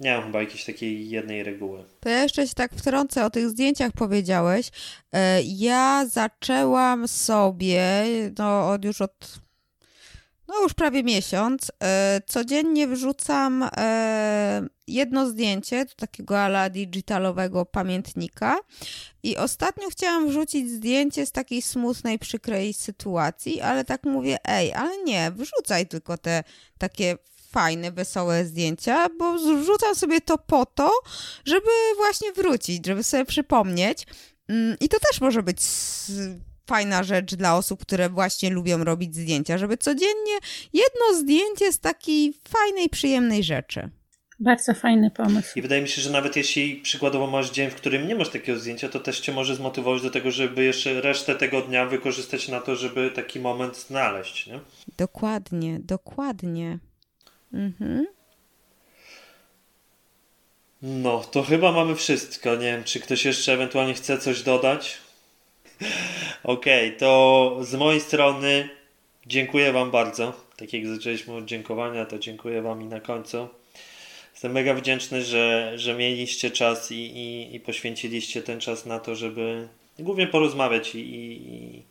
nie mam chyba jakiejś takiej jednej reguły. To ja jeszcze się tak wtrącę, o tych zdjęciach powiedziałeś. E, Ja zaczęłam sobie, no od już od, no już prawie miesiąc, e, codziennie wrzucam e, jedno zdjęcie do takiego ala digitalowego pamiętnika i ostatnio chciałam wrzucić zdjęcie z takiej smutnej, przykrej sytuacji, ale tak mówię, ej, ale nie, wrzucaj tylko te takie fajne, wesołe zdjęcia, bo wrzucam sobie to po to, żeby właśnie wrócić, żeby sobie przypomnieć. Mm, I to też może być fajna rzecz dla osób, które właśnie lubią robić zdjęcia, żeby codziennie jedno zdjęcie z takiej fajnej, przyjemnej rzeczy. Bardzo fajny pomysł. I wydaje mi się, że nawet jeśli przykładowo masz dzień, w którym nie masz takiego zdjęcia, to też cię może zmotywować do tego, żeby jeszcze resztę tego dnia wykorzystać na to, żeby taki moment znaleźć, nie? Dokładnie, dokładnie. Mhm. No, to chyba mamy wszystko. Nie wiem, czy ktoś jeszcze ewentualnie chce coś dodać? Okej, to z mojej strony dziękuję Wam bardzo. Tak jak zaczęliśmy od dziękowania, to dziękuję Wam i na końcu. Jestem mega wdzięczny, że, że mieliście czas i, i, i poświęciliście ten czas na to, żeby głównie porozmawiać i, i,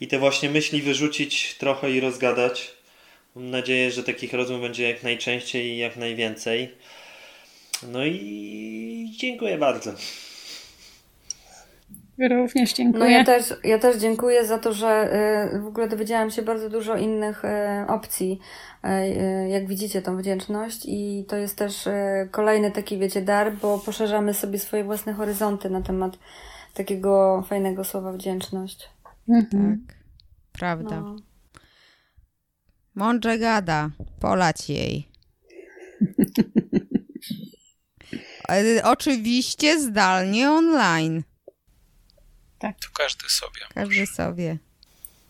i te właśnie myśli wyrzucić trochę i rozgadać. Mam nadzieję, że takich rozmów będzie jak najczęściej i jak najwięcej. No i dziękuję bardzo. Również No dziękuję. ja też, ja też dziękuję za to, że y, w ogóle dowiedziałam się bardzo dużo innych y, opcji. Y, Jak widzicie, tą wdzięczność i to jest też kolejny taki, wiecie, dar, bo poszerzamy sobie swoje własne horyzonty na temat takiego fajnego słowa wdzięczność. Mhm. Tak, prawda. No. Mądrze gada, polać jej. E, Oczywiście zdalnie online. To każdy sobie. Każdy sobie.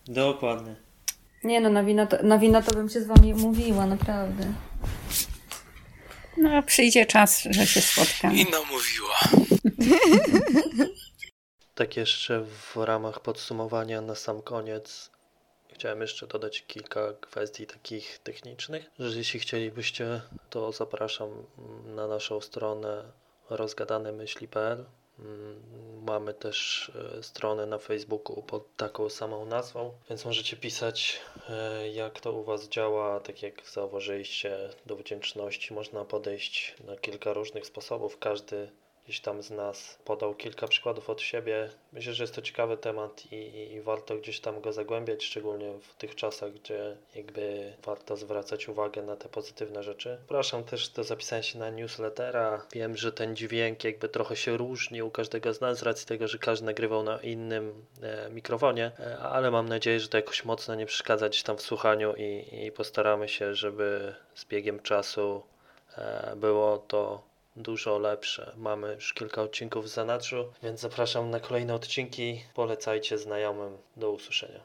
Dokładnie. Nie no, na wino, to, na wino to bym się z wami umówiła, naprawdę. No, przyjdzie czas, że się spotkamy. I namówiła. Tak jeszcze w ramach podsumowania na sam koniec chciałem jeszcze dodać kilka kwestii takich technicznych, że jeśli chcielibyście, to zapraszam na naszą stronę rozgadanemyśli.pl. Mamy też e, stronę na Facebooku pod taką samą nazwą, więc możecie pisać, e, jak to u Was działa. Tak jak zauważyliście, do wdzięczności można podejść na kilka różnych sposobów. Każdy gdzieś tam z nas podał kilka przykładów od siebie. Myślę, że jest to ciekawy temat i, i, i warto gdzieś tam go zagłębiać, szczególnie w tych czasach, gdzie jakby warto zwracać uwagę na te pozytywne rzeczy. Zapraszam też do zapisania się na newslettera. Wiem, że ten dźwięk jakby trochę się różni u każdego z nas z racji tego, że każdy nagrywał na innym e, mikrofonie, e, ale mam nadzieję, że to jakoś mocno nie przeszkadza gdzieś tam w słuchaniu i, i postaramy się, żeby z biegiem czasu e, było to dużo lepsze. Mamy już kilka odcinków w zanadrzu, więc zapraszam na kolejne odcinki. Polecajcie znajomym. Do usłyszenia.